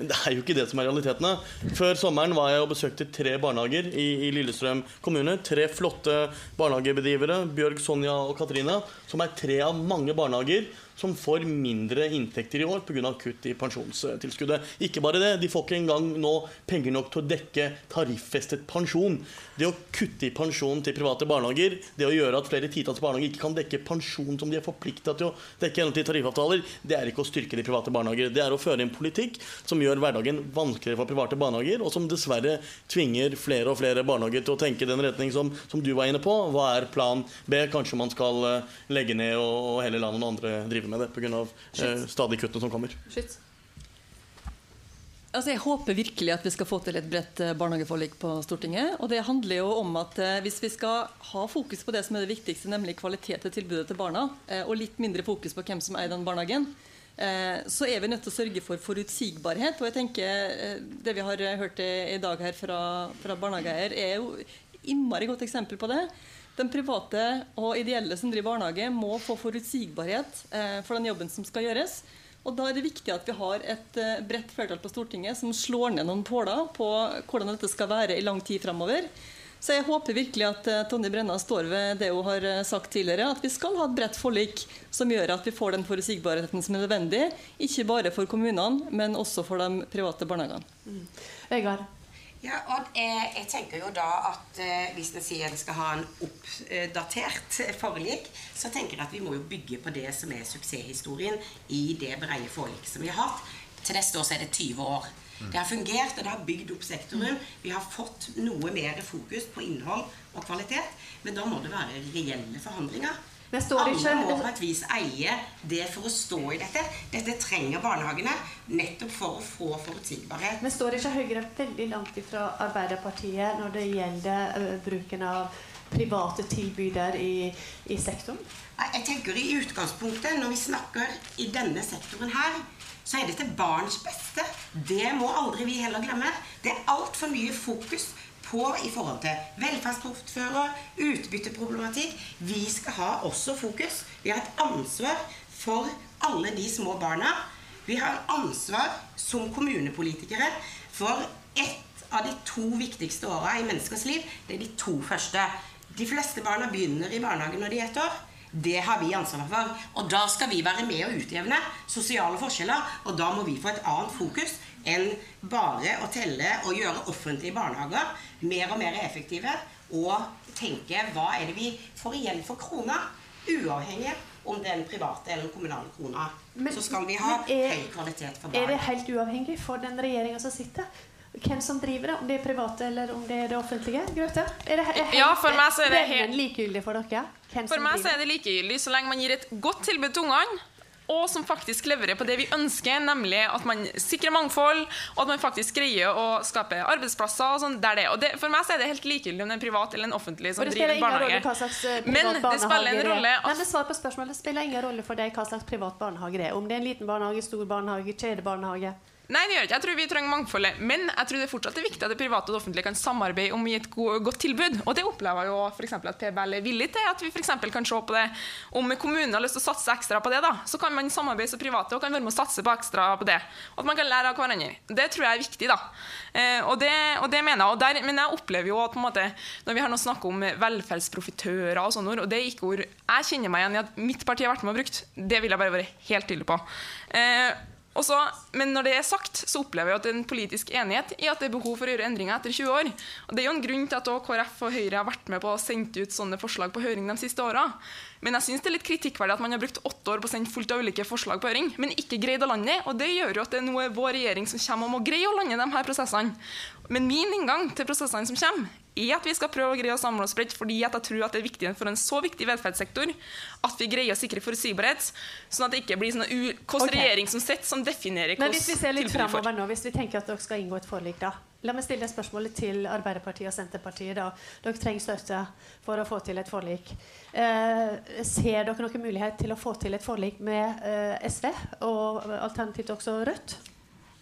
Men det er jo ikke det som er realitetene. Før sommeren var jeg og besøkte tre barnehager i, i Lillestrøm kommune. Tre flotte barnehagebedrivere, Bjørg, Sonja og Katrine, som er tre av mange barnehager som får mindre inntekter i år pga. kutt i pensjonstilskuddet. Ikke bare det, de får ikke engang nå penger nok til å dekke tariffestet pensjon. Det å kutte i pensjonen til private barnehager, det å gjøre at flere titalls barnehager ikke kan dekke pensjon som de er forplikta til å dekke gjennom til tariffavtaler, det er ikke å styrke de private barnehager. Det er å føre en politikk som gjør hverdagen vanskeligere for private barnehager, og som dessverre tvinger flere og flere barnehager til å tenke den retning som, som du var inne på. Hva er plan B? Kanskje man skal uh, legge ned og, og heller la noen andre drive med det pga. Uh, stadig kuttene som kommer. Shit. Altså jeg håper virkelig at vi skal få til et bredt eh, barnehageforlik på Stortinget. og Det handler jo om at eh, hvis vi skal ha fokus på det som er det viktigste, nemlig kvalitet i tilbudet til barna, eh, og litt mindre fokus på hvem som eier den barnehagen, så er vi nødt til å sørge for forutsigbarhet. Og jeg tenker Det vi har hørt i dag her fra, fra barnehageeier, er jo innmari godt eksempel på det. Den private og ideelle som driver barnehage, må få forutsigbarhet for den jobben som skal gjøres. Og Da er det viktig at vi har et uh, bredt flertall på Stortinget som slår ned noen påler på hvordan dette skal være i lang tid framover. Så jeg håper virkelig at uh, Tonje Brenna står ved det hun har sagt tidligere, at vi skal ha et bredt forlik som gjør at vi får den forutsigbarheten som er nødvendig, ikke bare for kommunene, men også for de private barnehagene. Mm. Vegard? Ja, og jeg, jeg, tenker jo da at eh, Hvis en sier en skal ha en oppdatert forlik, så tenker jeg at vi må jo bygge på det som er suksesshistorien i det breie forliket som vi har hatt. Til neste år så er det 20 år. Mm. Det har fungert, og det har bygd opp sektoren. Vi har fått noe mer fokus på innhold og kvalitet. Men da må det være reelle forhandlinger. Alle må på et vis eie det for å stå i dette. Dette trenger barnehagene nettopp for å få forutsigbarhet. Men står ikke Høyre veldig langt ifra Arbeiderpartiet når det gjelder bruken av private tilbyder i, i sektoren? Jeg tenker i utgangspunktet, Når vi snakker i denne sektoren her, så er det til barns beste. Det må aldri vi heller glemme. Det er altfor mye fokus på i forhold til velferdsportfører, utbytteproblematikk. Vi skal ha også fokus. Vi har et ansvar for alle de små barna. Vi har ansvar som kommunepolitikere for ett av de to viktigste åra i menneskers liv. Det er de to første. De fleste barna begynner i barnehagen når de er ett år. Det har vi ansvar for. Og da skal vi være med å utjevne sosiale forskjeller. Og da må vi få et annet fokus enn bare å telle og gjøre offentlige barnehager mer og mer effektive. Og tenke hva er det vi får igjen for krona, uavhengig om den private eller den kommunale krona. Men, så skal vi ha er, høy kvalitet for barn. Er det helt uavhengig for den regjeringa som sitter? hvem som driver det, om det er private eller om det er det offentlige? Grøte? Er det, er ja, for meg så er det helt likegyldig for dere? for meg så er det likegyldig så lenge man gir et godt tilbud til ungene og som faktisk leverer på det vi ønsker, nemlig at man sikrer mangfold, og at man faktisk greier å skape arbeidsplasser. og sånn der det. Og det, For meg så er det helt likegyldig om det er en privat eller en offentlig som driver barnehage. Eh, Men det spiller en rolle Nei, men svar på spørsmålet. Det spiller ingen rolle for deg hva slags privat barnehage det er. Om det er en liten barnehage, stor barnehage, kjedebarnehage. Nei, det gjør ikke. Jeg tror vi trenger mangfoldet. Men jeg tror det fortsatt er viktig at det private og det offentlige kan samarbeide om å gi et godt tilbud. Og det opplever jo f.eks. at PBL er villig til. At vi f.eks. kan se på det om kommunen har lyst til å satse ekstra på det. da, Så kan man samarbeide som private og kan være med å satse på ekstra på det. Og at man kan lære av hverandre. Det tror jeg er viktig. da. Eh, og, det, og, det, mener jeg. Og der, men jeg opplever jo at på en måte, når vi har nå snakket om velferdsprofitører og sånne ord, og det er ikke ord jeg kjenner meg igjen i at mitt parti har vært med og brukt, det vil jeg bare være helt tydelig på. Også, men når det er sagt, så opplever jeg at det er en politisk enighet i at det er behov for å gjøre endringer etter 20 år. Og Det er jo en grunn til at KrF og Høyre har vært med på å sende ut sånne forslag på høring de siste åra. Men jeg synes det er litt kritikkverdig at man har brukt åtte år på å sende fullt av ulike forslag på høring, men ikke greid å lande. Og det gjør jo at det er noe vår regjering som kommer og må greie å lande de her prosessene. Men min inngang til prosessene som kommer, er at vi skal prøve å greie å samle oss bredt, fordi jeg tror at det er viktig for en så viktig velferdssektor at vi greier å sikre forutsigbarhet, sånn at det ikke blir sånn hvilken okay. regjering som sitter, som definerer hvordan får. hvis vi ser litt framover nå, hvis vi tenker at dere skal inngå et forlik, da. La meg stille spørsmålet til Arbeiderpartiet og Senterpartiet. da. Dere trenger støtte for å få til et forlik. Eh, ser dere noen mulighet til å få til et forlik med eh, SV, og alternativt også Rødt?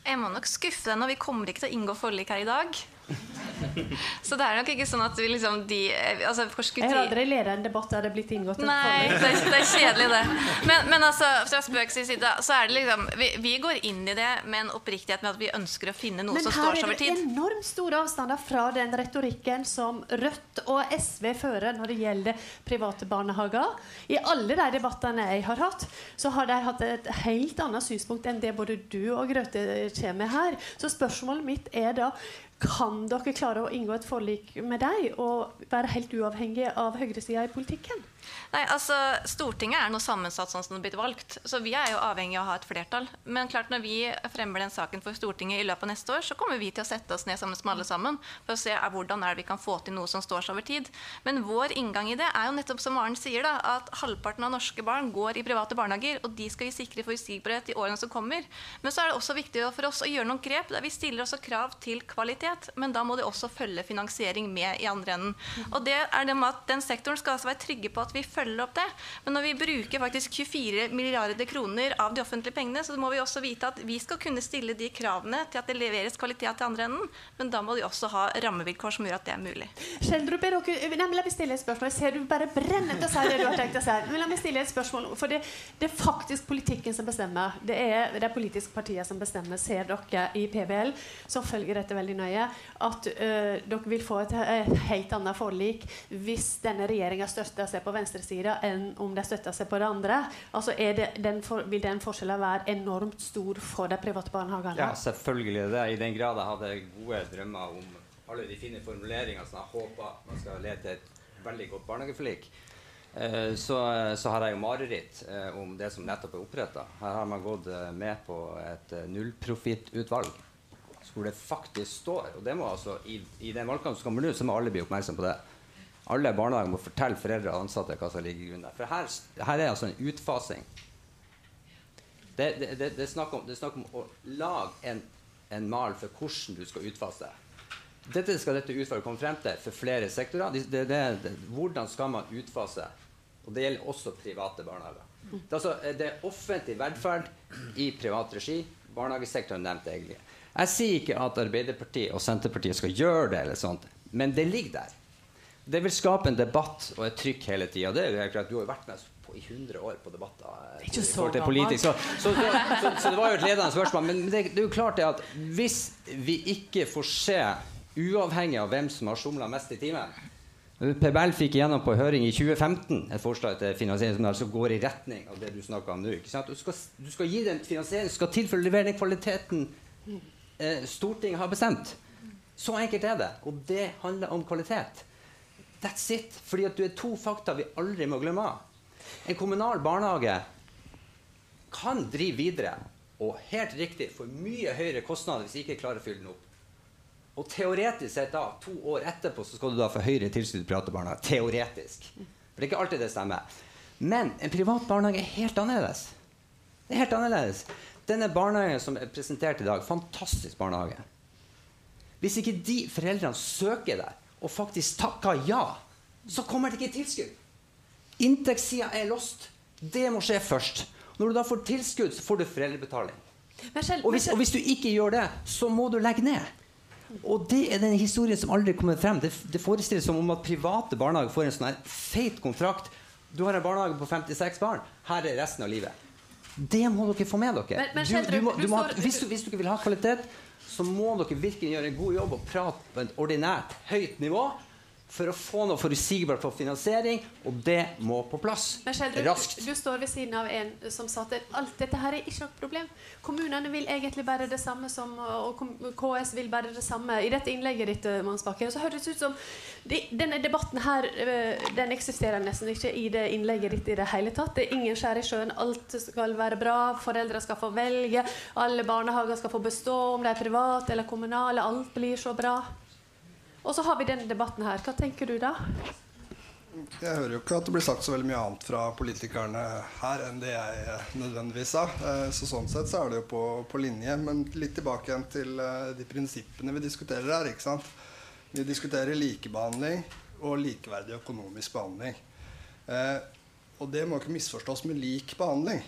Jeg må nok skuffe deg når vi kommer ikke til å inngå forlik her i dag. Så det er nok ikke sånn at vi liksom de, altså, Jeg har aldri ledet en debatt der det er blitt inngått en Nei, det er, det er, kjedelig, det. Men, men altså, fra spøk side, så er det liksom vi, vi, går inn i det med en oppriktighet med at vi ønsker å finne noe men som står seg over tid. Men her er det enormt store avstander fra den retorikken som Rødt og SV fører når det gjelder private barnehager. I alle de debattene jeg har hatt, så har de hatt et helt annet synspunkt enn det både du og Grøthe kommer med her. Så spørsmålet mitt er da kan dere klare å inngå et forlik med deg og være helt uavhengig av høyresida i politikken? Nei, altså, Stortinget er noe sammensatt sånn som det er blitt valgt. Så vi er jo avhengig av å ha et flertall. Men klart når vi fremmer den saken for Stortinget i løpet av neste år, så kommer vi til å sette oss ned sammen med alle sammen for å se er, hvordan er det vi kan få til noe som står seg over tid. Men vår inngang i det er jo nettopp som Maren sier, da, at halvparten av norske barn går i private barnehager, og de skal vi sikre forutsigbarhet i årene som kommer. Men så er det også viktig for oss å gjøre noen grep der vi stiller også krav til kvalitet, men da må det også følge finansiering med i andre enden. Og det er det med at Den sektoren skal altså være trygge på at vi følger opp det. Men når vi bruker faktisk 24 milliarder kroner av de offentlige pengene, så må vi også vite at vi skal kunne stille de kravene til at det leveres kvalitet til andre enden, men da må de også ha rammevilkår som gjør at det er mulig. Skjeldrup, er dere, la meg stille et spørsmål. Jeg ser du bare brenner til å si det du har tenkt å si. Men la meg stille et spørsmål, for det, det, er faktisk politikken som bestemmer. Det er de politiske partiene som bestemmer. Ser dere i PBL, som følger dette veldig nøye, at uh, dere vil få et, et helt annet forlik hvis denne regjeringa støtter seg på venstresida enn om de støtter seg på det andre? Altså det, den for, vil den forskjellen være enormt stor for de private barnehagene? Ja, selvfølgelig det. I den grad jeg hadde gode drømmer om alle de fine formuleringene som jeg håper man skal lete et veldig godt barnehageforlik. Eh, så, så, har jeg jo mareritt eh, om det som nettopp er oppretta. Her har man gått eh, med på et nullprofittutvalg hvor det faktisk står Og det må altså, i, i den valgkampen som kommer nå, så må alle bli oppmerksom på det alle barnehager må fortelle foreldre og ansatte hva som ligger i grunnen. For her, her er altså en utfasing. Det, det, det, det, snakk om, er snakk om å lage en, en, mal for hvordan du skal utfase. Dette skal dette utvalget komme frem til for flere sektorer. hvordan skal man utfase? Og det gjelder også private barnehager. Det er, altså, det er offentlig velferd i privat regi. Barnehagesektoren nevnte egentlig. Jeg sier ikke at Arbeiderpartiet og Senterpartiet skal gjøre det, eller sånt, men det ligger der det vil skape en debatt og et trykk hele tida. Du har jo vært med i 100 år på debatter. Eh, ikke så politikk, Så, så, så, så, det var jo et ledende spørsmål. Men det, det er jo klart det at hvis vi ikke får se, uavhengig av hvem som har somla mest i timen PBL fikk gjennom på høring i 2015 et forslag til finansiering som går i retning av det du snakker om nå. Du skal, du, skal, gi den finansiering skal til for å levere den kvaliteten eh, Stortinget har bestemt. Så enkelt er det. Og det handler om kvalitet. That's it. Fordi at du er to fakta vi aldri må glemme. En kommunal barnehage kan drive videre, og helt riktig få mye høyere kostnader hvis de ikke klarer å fylle den opp. Og teoretisk sett da, to år etterpå så skal du da få høyere tilskudd til private barnehager. Teoretisk. For det er ikke alltid det stemmer. Men en privat barnehage er helt annerledes. Det er helt annerledes. Denne barnehagen som er presentert i dag, fantastisk barnehage. Hvis ikke de foreldrene søker der, og faktisk takker ja, så kommer det ikke tilskudd. Inntektssida er lost. Det må skje først. Når du da får tilskudd, så får du foreldrebetaling. Selv, og, hvis, og, hvis, du ikke gjør det, så må du legge ned. Og det er den historien som aldri kommer frem. Det, det forestilles som om at private barnehager får en sånn her feit kontrakt. Du har en barnehage på 56 barn. Her er resten av livet. Det må dere få med dere. Men, men, du, du må, du må ha, hvis, hvis dere vil ha kvalitet, så må dere virkelig gjøre en god jobb og prate på et ordinært høyt nivå for å få noe forutsigbart for finansiering, og det må på plass Men Kjell, du, raskt. Du står ved siden av en som sa at alt dette her er ikke noe problem. Kommunene vil egentlig bare det samme som og KS vil bare det samme. I dette innlegget ditt Mannsbakken, så høres det ut som de, denne debatten her eh, den eksisterer nesten ikke i det innlegget ditt i det hele tatt. Det er ingen skjær i sjøen. Alt skal være bra. Foreldre skal få velge. Alle barnehager skal få bestå, om de er private eller kommunale. Alt blir så bra. Og så har vi denne debatten her. Hva tenker du da? Jeg hører jo ikke at det blir sagt så veldig mye annet fra politikerne her enn det jeg eh, nødvendigvis sa. Eh, så sånn sett så er det jo på, på linje. Men litt tilbake igjen til eh, de prinsippene vi diskuterer her. ikke sant? Vi diskuterer likebehandling og likeverdig økonomisk behandling. og det må ikke misforstås med lik behandling.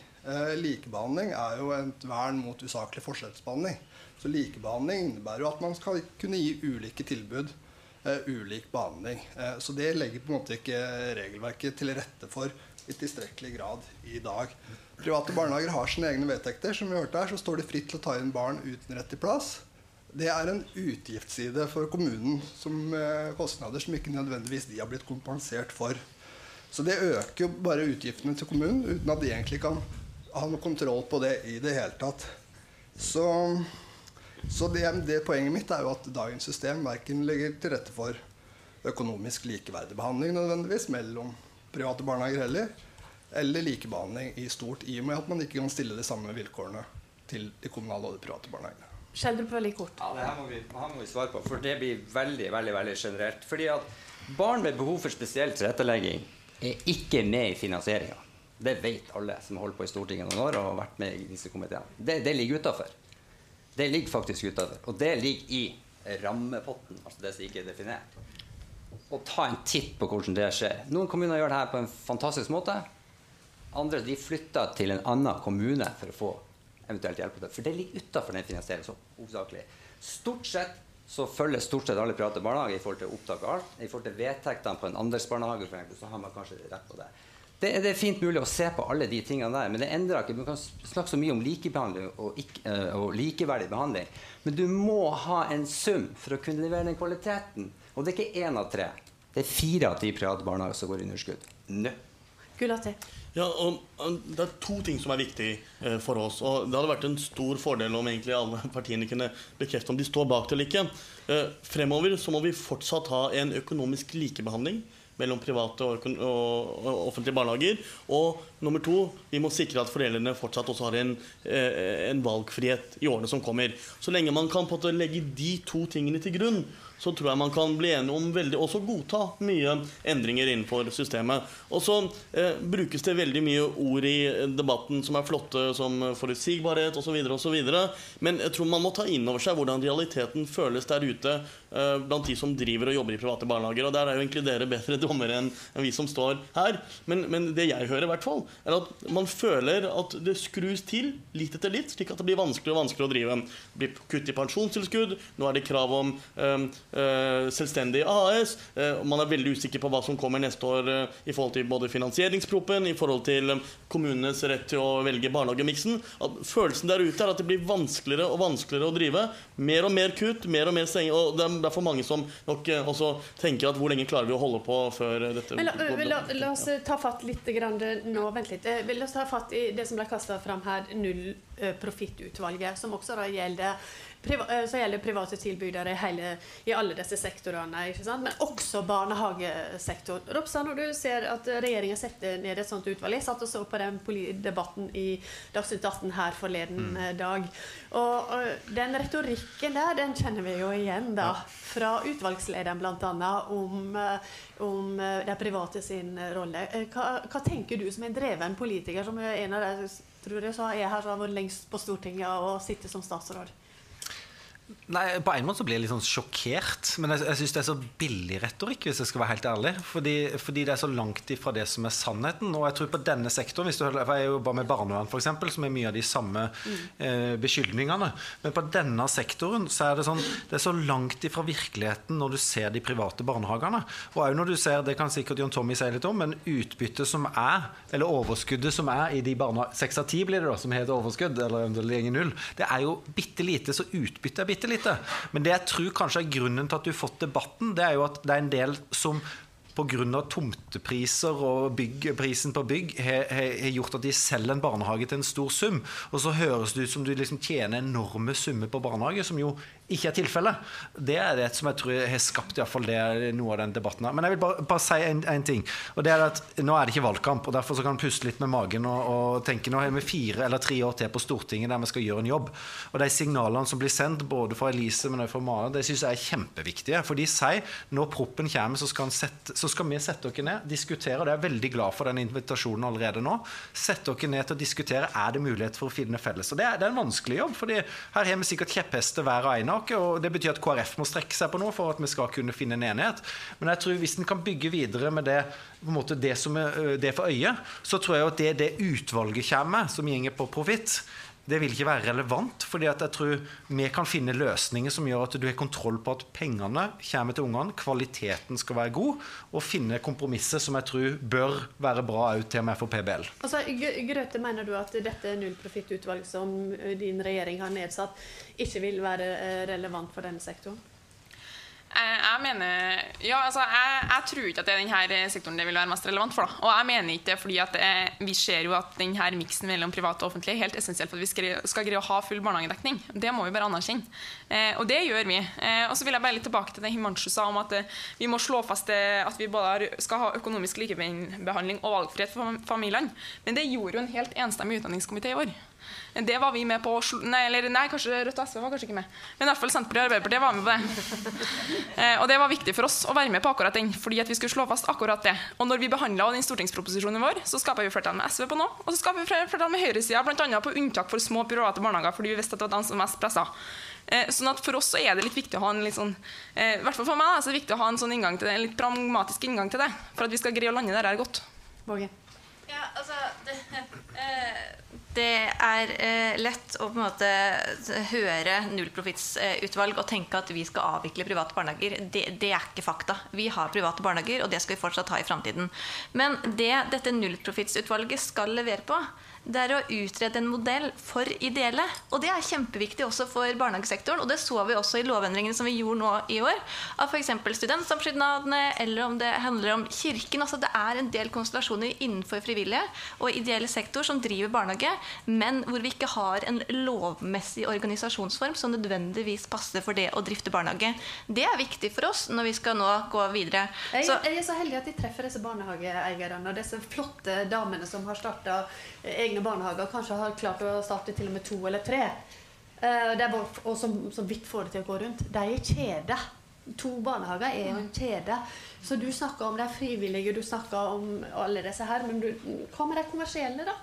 likebehandling er jo et vern mot usaklig forskjellsbehandling. Så likebehandling innebærer jo at man skal kunne gi ulike tilbud ulik behandling. Uh, så det legger på en måte ikke regelverket til rette for i tilstrekkelig grad i dag. Private barnehager har sine egne vedtekter. Som vi hørte her, så står de fritt til å ta inn barn uten rett til plass. Det er en utgiftsside for kommunen som uh, kostnader som ikke nødvendigvis de har blitt kompensert for. Så det øker jo bare utgiftene til kommunen uten at de egentlig kan ha noe kontroll på det i det hele tatt. Så Så det, det, Poenget mitt er jo at dagens system verken legger til rette for økonomisk likeverdig behandling nødvendigvis mellom private barnehager heller, eller likebehandling i stort, i og med at man ikke kan stille de samme vilkårene til de kommunale og de private barnehagene. Skjeldrup veldig kort. Ja, det her må, vi, her må vi svare på, for det blir veldig veldig, veldig generelt. Fordi at Barn med behov for spesiell tilrettelegging er ikke med i finansieringa. Det vet alle som har holdt på i Stortinget noen år og har vært med i disse komiteene. Det, det ligger utafor. Det ligger faktisk utover. Og det ligger i rammepotten, altså det som ikke er definert. Og ta en titt på hvordan det skjer. Noen kommuner gjør det her på en fantastisk måte. Andre de flytter til en annen kommune for å få eventuelt hjelp. For det ligger utafor den finansieringen. hovedsakelig. Stort sett så følger stort sett alle private barnehager i forhold til opptak av alt. I forhold til vedtektene på en andelsbarnehage, for eksempel, så har man kanskje rett på det. Det. Det, er fint mulig å se på alle de tingene der, men det endrer ikke. Man kan snakke så mye om likebehandling og, ikke, eh, og likeverdig behandling, men du må ha en sum for å kunne levere den kvaliteten. Og det er ikke én av tre. Det er fire av ti private barnehager som går i underskudd. Nå. Gulati. Ja, og, Det er to ting som er viktig eh, for oss. og Det hadde vært en stor fordel om egentlig alle partiene kunne bekrefte om de står bak det eller ikke. Eh, fremover så må vi fortsatt ha en økonomisk likebehandling mellom private og, offentlige barnehager. Og nummer to, vi må sikre at foreldrene fortsatt også har en, eh, en valgfrihet i årene som kommer. Så lenge man kan legge de to tingene til grunn, så tror jeg man kan bli enige om veldig, også godta mye endringer innenfor systemet. Og så eh, brukes det veldig mye ord i debatten som er flotte, som forutsigbarhet osv. osv. Men jeg tror man må ta inn over seg hvordan realiteten føles der ute eh, blant de som driver og jobber i private barnehager. Og der er jo egentlig dere bedre dommere enn vi som står her. Men, men det jeg hører, i hvert fall, er at man føler at det skrus til litt etter litt, slik at det blir vanskeligere og vanskeligere å drive. Det blir kutt i pensjonstilskudd, nå er det krav om Eh, selvstendig AS. Eh, man er veldig usikker på hva som kommer neste år eh, i forhold til både finansieringsproppen, i forhold til kommunenes rett til å velge barnehagemiksen. Følelsen der ute er at det blir vanskeligere og vanskeligere å drive. Mer og mer kutt, mer og mer stenging. Og det er derfor mange som nok også tenker at hvor lenge klarer vi å holde på før dette la, la, la, oss ta fatt litt grann nå. Vent litt. La oss ta fatt i det som ble kasta fram her, null profittutvalget, som også da gjelder Eh, så gjelder private tilbydere hele, i alle disse sektorene. Men også barnehagesektoren. Ropsa, når du ser at regjeringen setter ned et sånt utvalg Jeg satt og så på den debatten i Dagsnytt 18 her forleden mm. Eh, dag. Og, og, den retorikken der, den kjenner vi jo igjen da. Fra utvalgslederen bl.a. om, eh, om de private sin rolle. Hva, hva, tenker du som en dreven politiker, som er en av de tror jeg, er her som har vært lengst på Stortinget og sitter som statsråd? Nei, På en måte så blir jeg litt sånn sjokkert. Men jeg, jeg syns det er så billig retorikk, hvis jeg skal være helt ærlig. Fordi, fordi, det er så langt ifra det som er sannheten. Og jeg tror på denne sektoren, hvis du, for jeg jobber med barnevern f.eks., som er mye av de samme mm. eh, beskyldningene. Men på denne sektoren så er det sånn Det er så langt ifra virkeligheten når du ser de private barnehagene. Og òg når du ser, det kan sikkert John Tommy si litt om, men utbyttet som er, eller overskuddet som er i de barnehagene Seks av ti blir det da, som heter overskudd, eller eventuelt null. Det er jo bitte lite, så utbyttet er bitte bitte lite. Men det jeg tror kanskje er grunnen til at du har fått debatten, det er jo at det er en del som pga. tomtepriser og bygg, prisen på bygg har, har gjort at de selger en barnehage til en stor sum. Og så høres det ut som du liksom tjener enorme summer på barnehage, som jo ikke er tilfellet. Det er det som jeg tror har skapt i hvert fall det, noe av den debatten her. Men jeg vil bare, bare si en, ting. og det er at Nå er det ikke valgkamp, og derfor kan en puste litt med magen og, og, tenke nå har vi fire eller tre år til på Stortinget der vi skal gjøre en jobb. Og de signalene som blir sendt, både fra Elise men også fra Maren, det syns jeg er kjempeviktige. For de sier når proppen kommer, så skal, sette, så skal vi sette dere ned, diskutere. og Jeg er veldig glad for den invitasjonen allerede nå. Sette dere ned til å diskutere er det mulighet for å finne felles. Og Det er, det er en vanskelig jobb, fordi her har vi sikkert kjepphester hver og en saker. og Det betyr at KrF må strekke seg på noe for at vi skal kunne finne en enighet. Men jeg tror hvis en kan bygge videre med det, det som er det for øyet, så tror jeg at det, det utvalget kommer, som gjenger på profitt, det vil ikke være relevant. fordi jeg tror vi kan finne løsninger som gjør at du har kontroll på at pengene kommer til ungene, kvaliteten skal være god, og finne kompromisser som jeg tror bør være bra òg til og med for PBL. Altså, Grøte, mener du at dette nullprofittutvalget som din regjering har nedsatt, ikke vil være eh, relevant for denne sektoren? Jeg, mener Ja, altså, jeg, jeg, tror ikke at det er denne sektoren det vil være mest relevant for. Da. Og jeg mener ikke det fordi det, vi ser jo at denne miksen mellom privat og offentlig er helt essensiell for at vi skal, skal greie å ha full barnehagedekning. Det må vi bare anerkjenne. Eh, og det gjør vi. Eh, og så vil jeg bare litt tilbake til det Himanshu sa om at eh, vi må slå fast at vi både skal ha økonomisk likebehandling og valgfrihet for familiene. Men det gjorde jo en helt enstemmig utdanningskomité i år. Det var vi med på Nei, eller, nei kanskje Rødt og SV var kanskje ikke med. Men i hvert fall Senterpartiet og Arbeiderpartiet var med på det. Eh, og det var viktig for oss å være med på akkurat den, fordi at vi skulle slå fast akkurat det. Og når vi behandla den stortingsproposisjonen vår, så skapa vi flertall med SV på noe, og så skapa vi flertall med høyresida, bl.a. på unntak for små private barnehager, fordi vi visste at det var de som var mest pressa. Eh, sånn at For oss så er det litt viktig å ha en litt sånn, eh, hvert fall for meg så er det viktig å ha en sånn inngang til det, en litt pragmatisk inngang til det, for at vi skal greie å lande der godt. Borge. Ja, altså, det, eh, det er eh, lett å på en måte høre nullprofittsutvalg og tenke at vi skal avvikle private barnehager. Det, det, er ikke fakta. Vi har private barnehager, og det skal vi fortsatt ha i framtiden. Men det dette nullprofittsutvalget skal levere på, det er å utrede en modell for ideelle. Og det er kjempeviktig også for barnehagesektoren. Og det så vi også i lovendringene som vi gjorde nå i år. Av f.eks. studentsamskipnadene, eller om det handler om kirken. Altså det er en del konstellasjoner innenfor frivillige og ideelle sektor som driver barnehage, men hvor vi ikke har en lovmessig organisasjonsform som nødvendigvis passer for det å drifte barnehage. Det er viktig for oss når vi skal nå gå videre. Jeg, jeg er så heldig at de treffer disse barnehageeierne og disse flotte damene som har starta egne barnehager kanskje har klart å starte til og med to eller tre, Bare, og som, som vidt får det til å gå rundt, de er kjede. To barnehager er jo en kjede. Så du snakker om de frivillige, du snakker om alle disse her. Men du, hva med de kommersielle, da?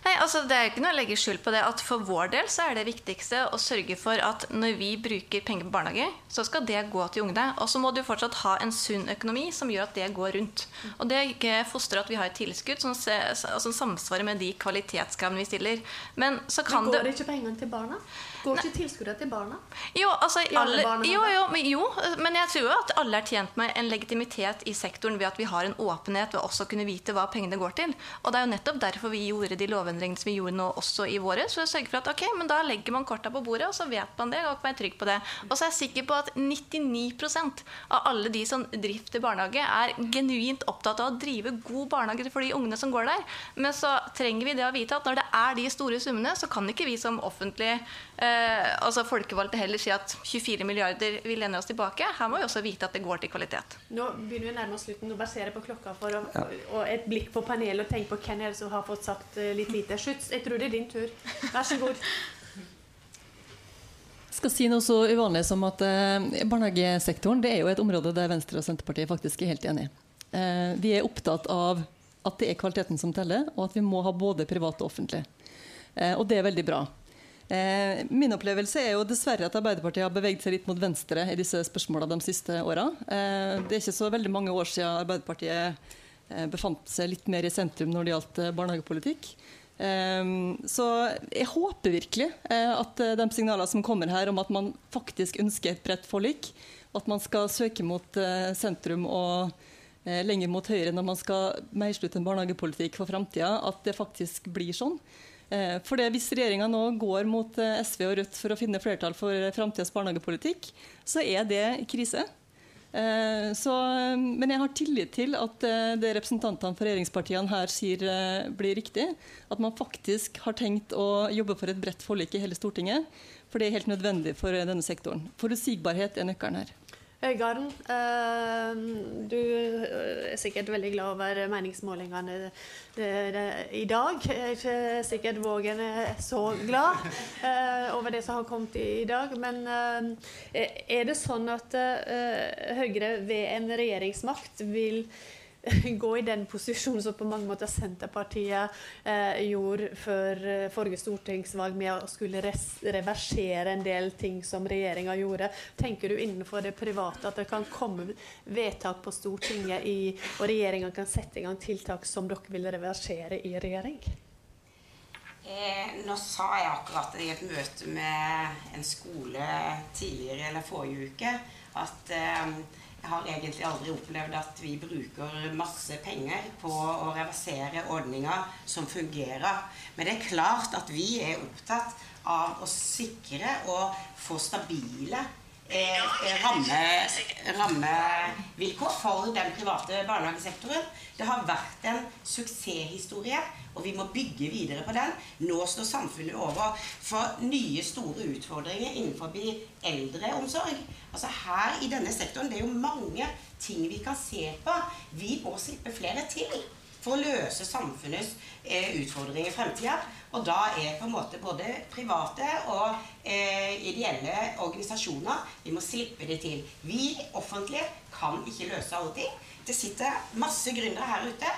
Nei, altså Det er ikke noe å legge skjul på det at for vår del så er det viktigste å sørge for at når vi bruker penger på barnehage, så skal det gå til ungene. Og så må du fortsatt ha en sunn økonomi som gjør at det går rundt. Og det fostrer at vi har et tilskudd som, som samsvarer med de kvalitetskravene vi stiller. Men så kan det går det ikke pengene til barna? Går ikke tilskuddet til barna? Jo, altså, alle, jo, jo, men, jo, men jeg tror at alle er tjent med en legitimitet i sektoren ved at vi har en åpenhet ved også å kunne vite hva pengene går til. Og det er jo nettopp derfor vi gjorde de lovendringene som vi gjorde nå også i våre. For å sørge for at ok, men da legger man korta på bordet, og så vet man det. og er trygg på det. Og så er jeg sikker på at 99% av alle de som drifter barnehage, er genuint opptatt av å drive god barnehage for de ungene som går der. Men så trenger vi det å vite at når det er de store summene, så kan ikke vi som offentlig eh, altså folkevalgte heller si at 24 milliarder vil lene oss tilbake. Her må vi også vite at det går til kvalitet. Nå begynner vi å nærme oss slutten. Nå baserer på klokka for å, ja. og et blikk på panelet og tenke på hvem er det som har fått sagt eh, litt lite. Schutz, jeg tror det er din tur. Vær så god. Jeg skal si noe så uvanlig som at eh, Barnehagesektoren det er jo et område der Venstre og Senterpartiet faktisk er helt enige. Eh, vi er opptatt av at det er kvaliteten som teller, og at vi må ha både privat og offentlig. Eh, og det er veldig bra. Eh, min opplevelse er jo dessverre at Arbeiderpartiet har beveget seg litt mot venstre i disse spørsmålene de siste åra. Eh, det er ikke så veldig mange år siden Arbeiderpartiet eh, befant seg litt mer i sentrum når det gjaldt eh, barnehagepolitikk. Eh, så jeg håper virkelig at de signalene som kommer her om at man faktisk ønsker et bredt forlik, at man skal søke mot sentrum og lenger mot høyre når man skal meisle ut en barnehagepolitikk for framtida, at det faktisk blir sånn. Eh, for det, Hvis regjeringa nå går mot eh, SV og Rødt for å finne flertall for eh, framtidas barnehagepolitikk, så er det krise. Så, men jeg har tillit til at det representantene for regjeringspartiene her sier, blir riktig. At man faktisk har tenkt å jobbe for et bredt forlik i hele Stortinget. For det er helt nødvendig for denne sektoren. Forutsigbarhet er nøkkelen her. Øygarden, eh, du er sikkert veldig glad over meningsmålingene i dag. Jeg er ikke sikkert Vågen er så glad eh, over det som har kommet i dag. Men eh, er det sånn at Høyre ved en regjeringsmakt vil gå i den posisjonen som på mange måter Senterpartiet eh, gjorde før eh, forrige stortingsvalg, med å skulle reversere en del ting som regjeringa gjorde. Tenker du innenfor det private at det kan komme vedtak på Stortinget i, og regjeringa kan sette i gang tiltak som dere vil reversere i regjering? Eh, nå sa jeg akkurat i et møte med en skole tidligere eller forrige uke at eh, har egentlig aldri opplevd at vi bruker masse penger på å reversere ordninger som fungerer. Men det er klart at vi er opptatt av å sikre og få stabile rammevilkår for den private barnehagesektoren. Det har vært en suksesshistorie, og vi må bygge videre på den. Nå står samfunnet over for nye, store utfordringer innenfor eldreomsorg. Altså her i denne sektoren, det er jo mange ting vi kan se på. Vi må slippe flere til for å løse samfunnets eh, utfordringer i fremtida. Og da er på en måte både private og eh, ideelle organisasjoner Vi må slippe det til. Vi offentlige kan ikke løse alle ting. Det sitter masse gründere her ute.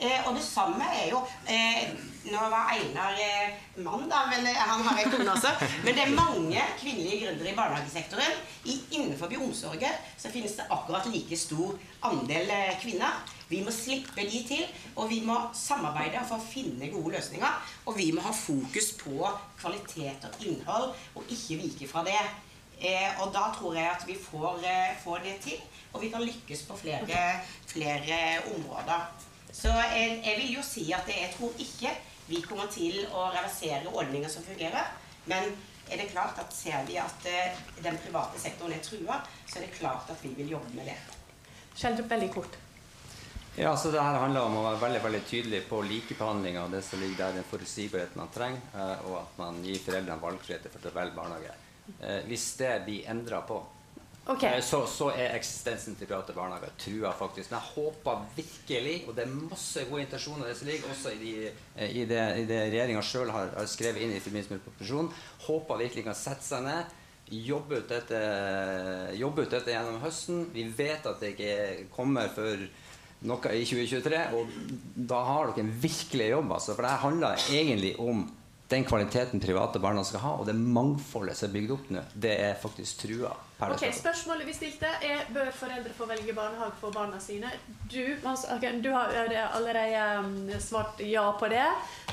Eh, og det samme er jo eh, Nå var Einar eh, mann, da, men eh, han har ei kone også. Men det er mange kvinnelige gründere i barnehagesektoren. I, innenfor omsorgen så finnes det akkurat like stor andel eh, kvinner. Vi må slippe de til, og vi må samarbeide for å finne gode løsninger. Og vi må ha fokus på kvalitet og innhold, og ikke vike fra det. Eh, og da tror jeg at vi får, eh, får, det til, og vi kan lykkes på flere, flere områder. Så jeg, jeg, vil jo si at jeg tror ikke vi kommer til å reversere ordninger som fungerer. Men er det klart at ser vi at eh, den private sektoren er trua, så er det klart at vi vil jobbe med det. Skjeldrup, veldig kort. Ja, så det her handler om å være veldig veldig tydelig på likebehandling av det som ligger der, den forutsigbarheten man trenger, eh, og at man gir foreldrene valgfrihet for å velge barnehage. Eh, hvis det blir endra på, okay. Eh, så, så, er eksistensen til private barnehager trua, faktisk. Men jeg håper virkelig, og det er masse gode intensjoner det som ligger også i, de, i det, i det regjeringa sjøl har, har, skrevet inn i forbindelse med proposisjonen, håper virkelig kan sette seg ned. Jobbe ut, dette, jobbe ut dette gjennom høsten. Vi vet at det ikke kommer for noe i 2023. Og da har dere en virkelig jobb, altså. For det handler egentlig om den kvaliteten private barna skal ha, og det mangfoldet som er bygd opp nå, det er faktisk trua. Ok, Spørsmålet vi stilte, er bør foreldre få velge barnehage for barna sine. Du, okay, du har allerede um, svart ja på det.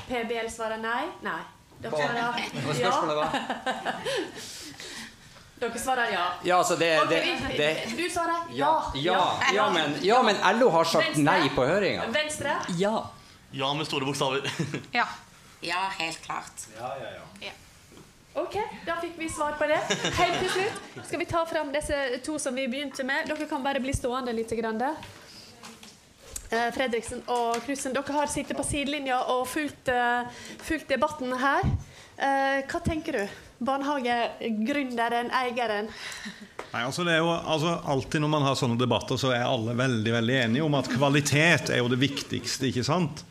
PBL svarer nei. Nei. Dere svarer ja. Spørsmålet var Dere svarer ja. Ja, altså det, okay, det, det, Du svarer ja. Ja, ja, men, ja, men LO har sagt Venstre. nei på høringa. Venstre? Ja. Ja med store bokstaver. ja. Ja, helt klart. Ja, ja, ja. Ok, da fikk vi svar på det. Helt til slutt skal vi ta fram disse to som vi begynte med. Dere kan bare bli stående litt. Grann. der. Fredriksen og Knutsen, dere har sittet på sidelinja og fulgt, uh, fulgt debatten her. Uh, hva tenker du? Barnehagegründeren, eieren? Nei, altså det er jo altså Alltid når man har sånne debatter, så er alle veldig veldig enige om at kvalitet er jo det viktigste. ikke sant?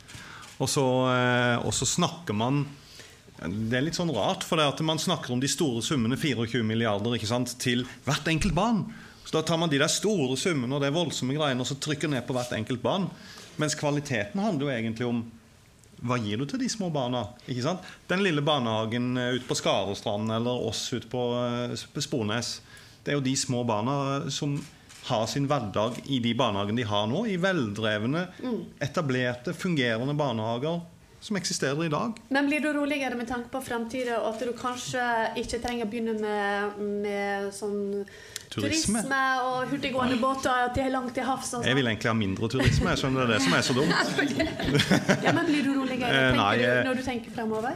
Og så, eh, og så snakker man Det er litt sånn rart, for det at man snakker om de store summene, 24 milliarder, ikke sant, til hvert enkelt barn. Så Da tar man de der store summene og det voldsomme greiene og så trykker ned på hvert enkelt barn. Mens kvaliteten handler jo egentlig om hva gir du til de små barna? Ikke sant? Den lille barnehagen eh, ute på Skarestrand eller oss ute på, eh, på Spornes. Det er jo de små barna som har sin hverdag i de barnehagene de har nå. I veldrevne, mm. etablerte, fungerende barnehager som eksisterer i dag. Men blir du roligere med tanke på framtida, og at du kanskje ikke trenger å begynne med, med sånn Turisme. turisme og hurtiggående båter til langt til havs. Jeg vil egentlig ha mindre turisme. Jeg skjønner det er det som er så dumt. ja, men Blir du roligere eh, Nei, du, når du tenker fremover?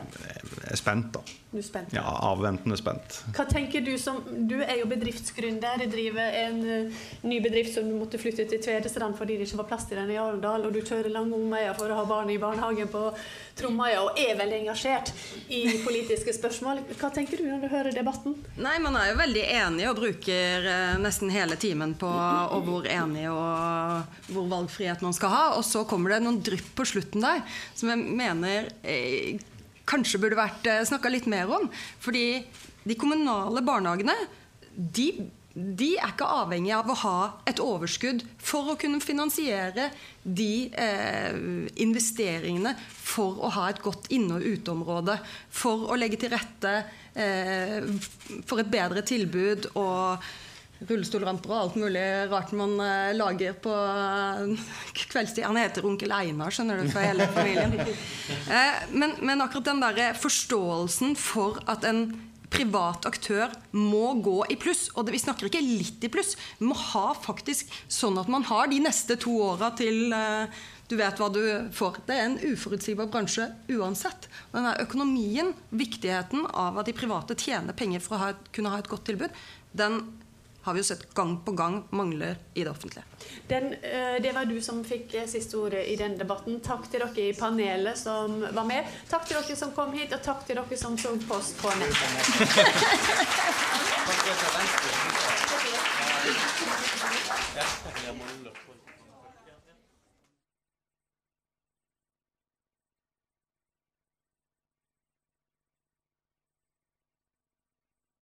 Er spent, da. Du er spent. Ja, avventende spent. Hva tenker Du som, du er jo bedriftsgründer, driver en uh, ny bedrift som du måtte flytte til Tvedestrand fordi det ikke var plass til den i Arendal, og du kjører lange omveier for å ha barn i barnehagen på Tromøya og er veldig engasjert i politiske spørsmål. Hva tenker du når du hører debatten? Nei, Man er jo veldig enig og bruker uh, nesten hele timen på og hvor enig og hvor valgfrihet man skal ha. Og så kommer det noen drypp på slutten der som jeg mener eh, kanskje burde vært eh, snakka litt mer om. Fordi de kommunale barnehagene de, de, er ikke avhengig av å ha et overskudd for å kunne finansiere de eh, investeringene for å ha et godt inne- og uteområde. For å legge til rette eh, for et bedre tilbud og rullestolramper og alt mulig rart man uh, lager på uh, kveldstid. Han heter onkel Einar, skjønner du, for hele familien. Uh, men, men, akkurat den der forståelsen for at en privat aktør må gå i pluss, og det, vi snakker ikke litt i pluss, vi må ha faktisk sånn at man har de neste to åra til du vet hva du får. Det er en uforutsigbar bransje uansett. Og denne økonomien, viktigheten av at de private tjener penger for å ha et, kunne ha et godt tilbud, den har vi jo sett gang på gang mangler i det offentlige. Den, eh, det var du som fikk eh, siste ordet i denne debatten. Takk til dere i panelet som var med. Takk til dere som kom hit, og takk til dere som så post på nettet.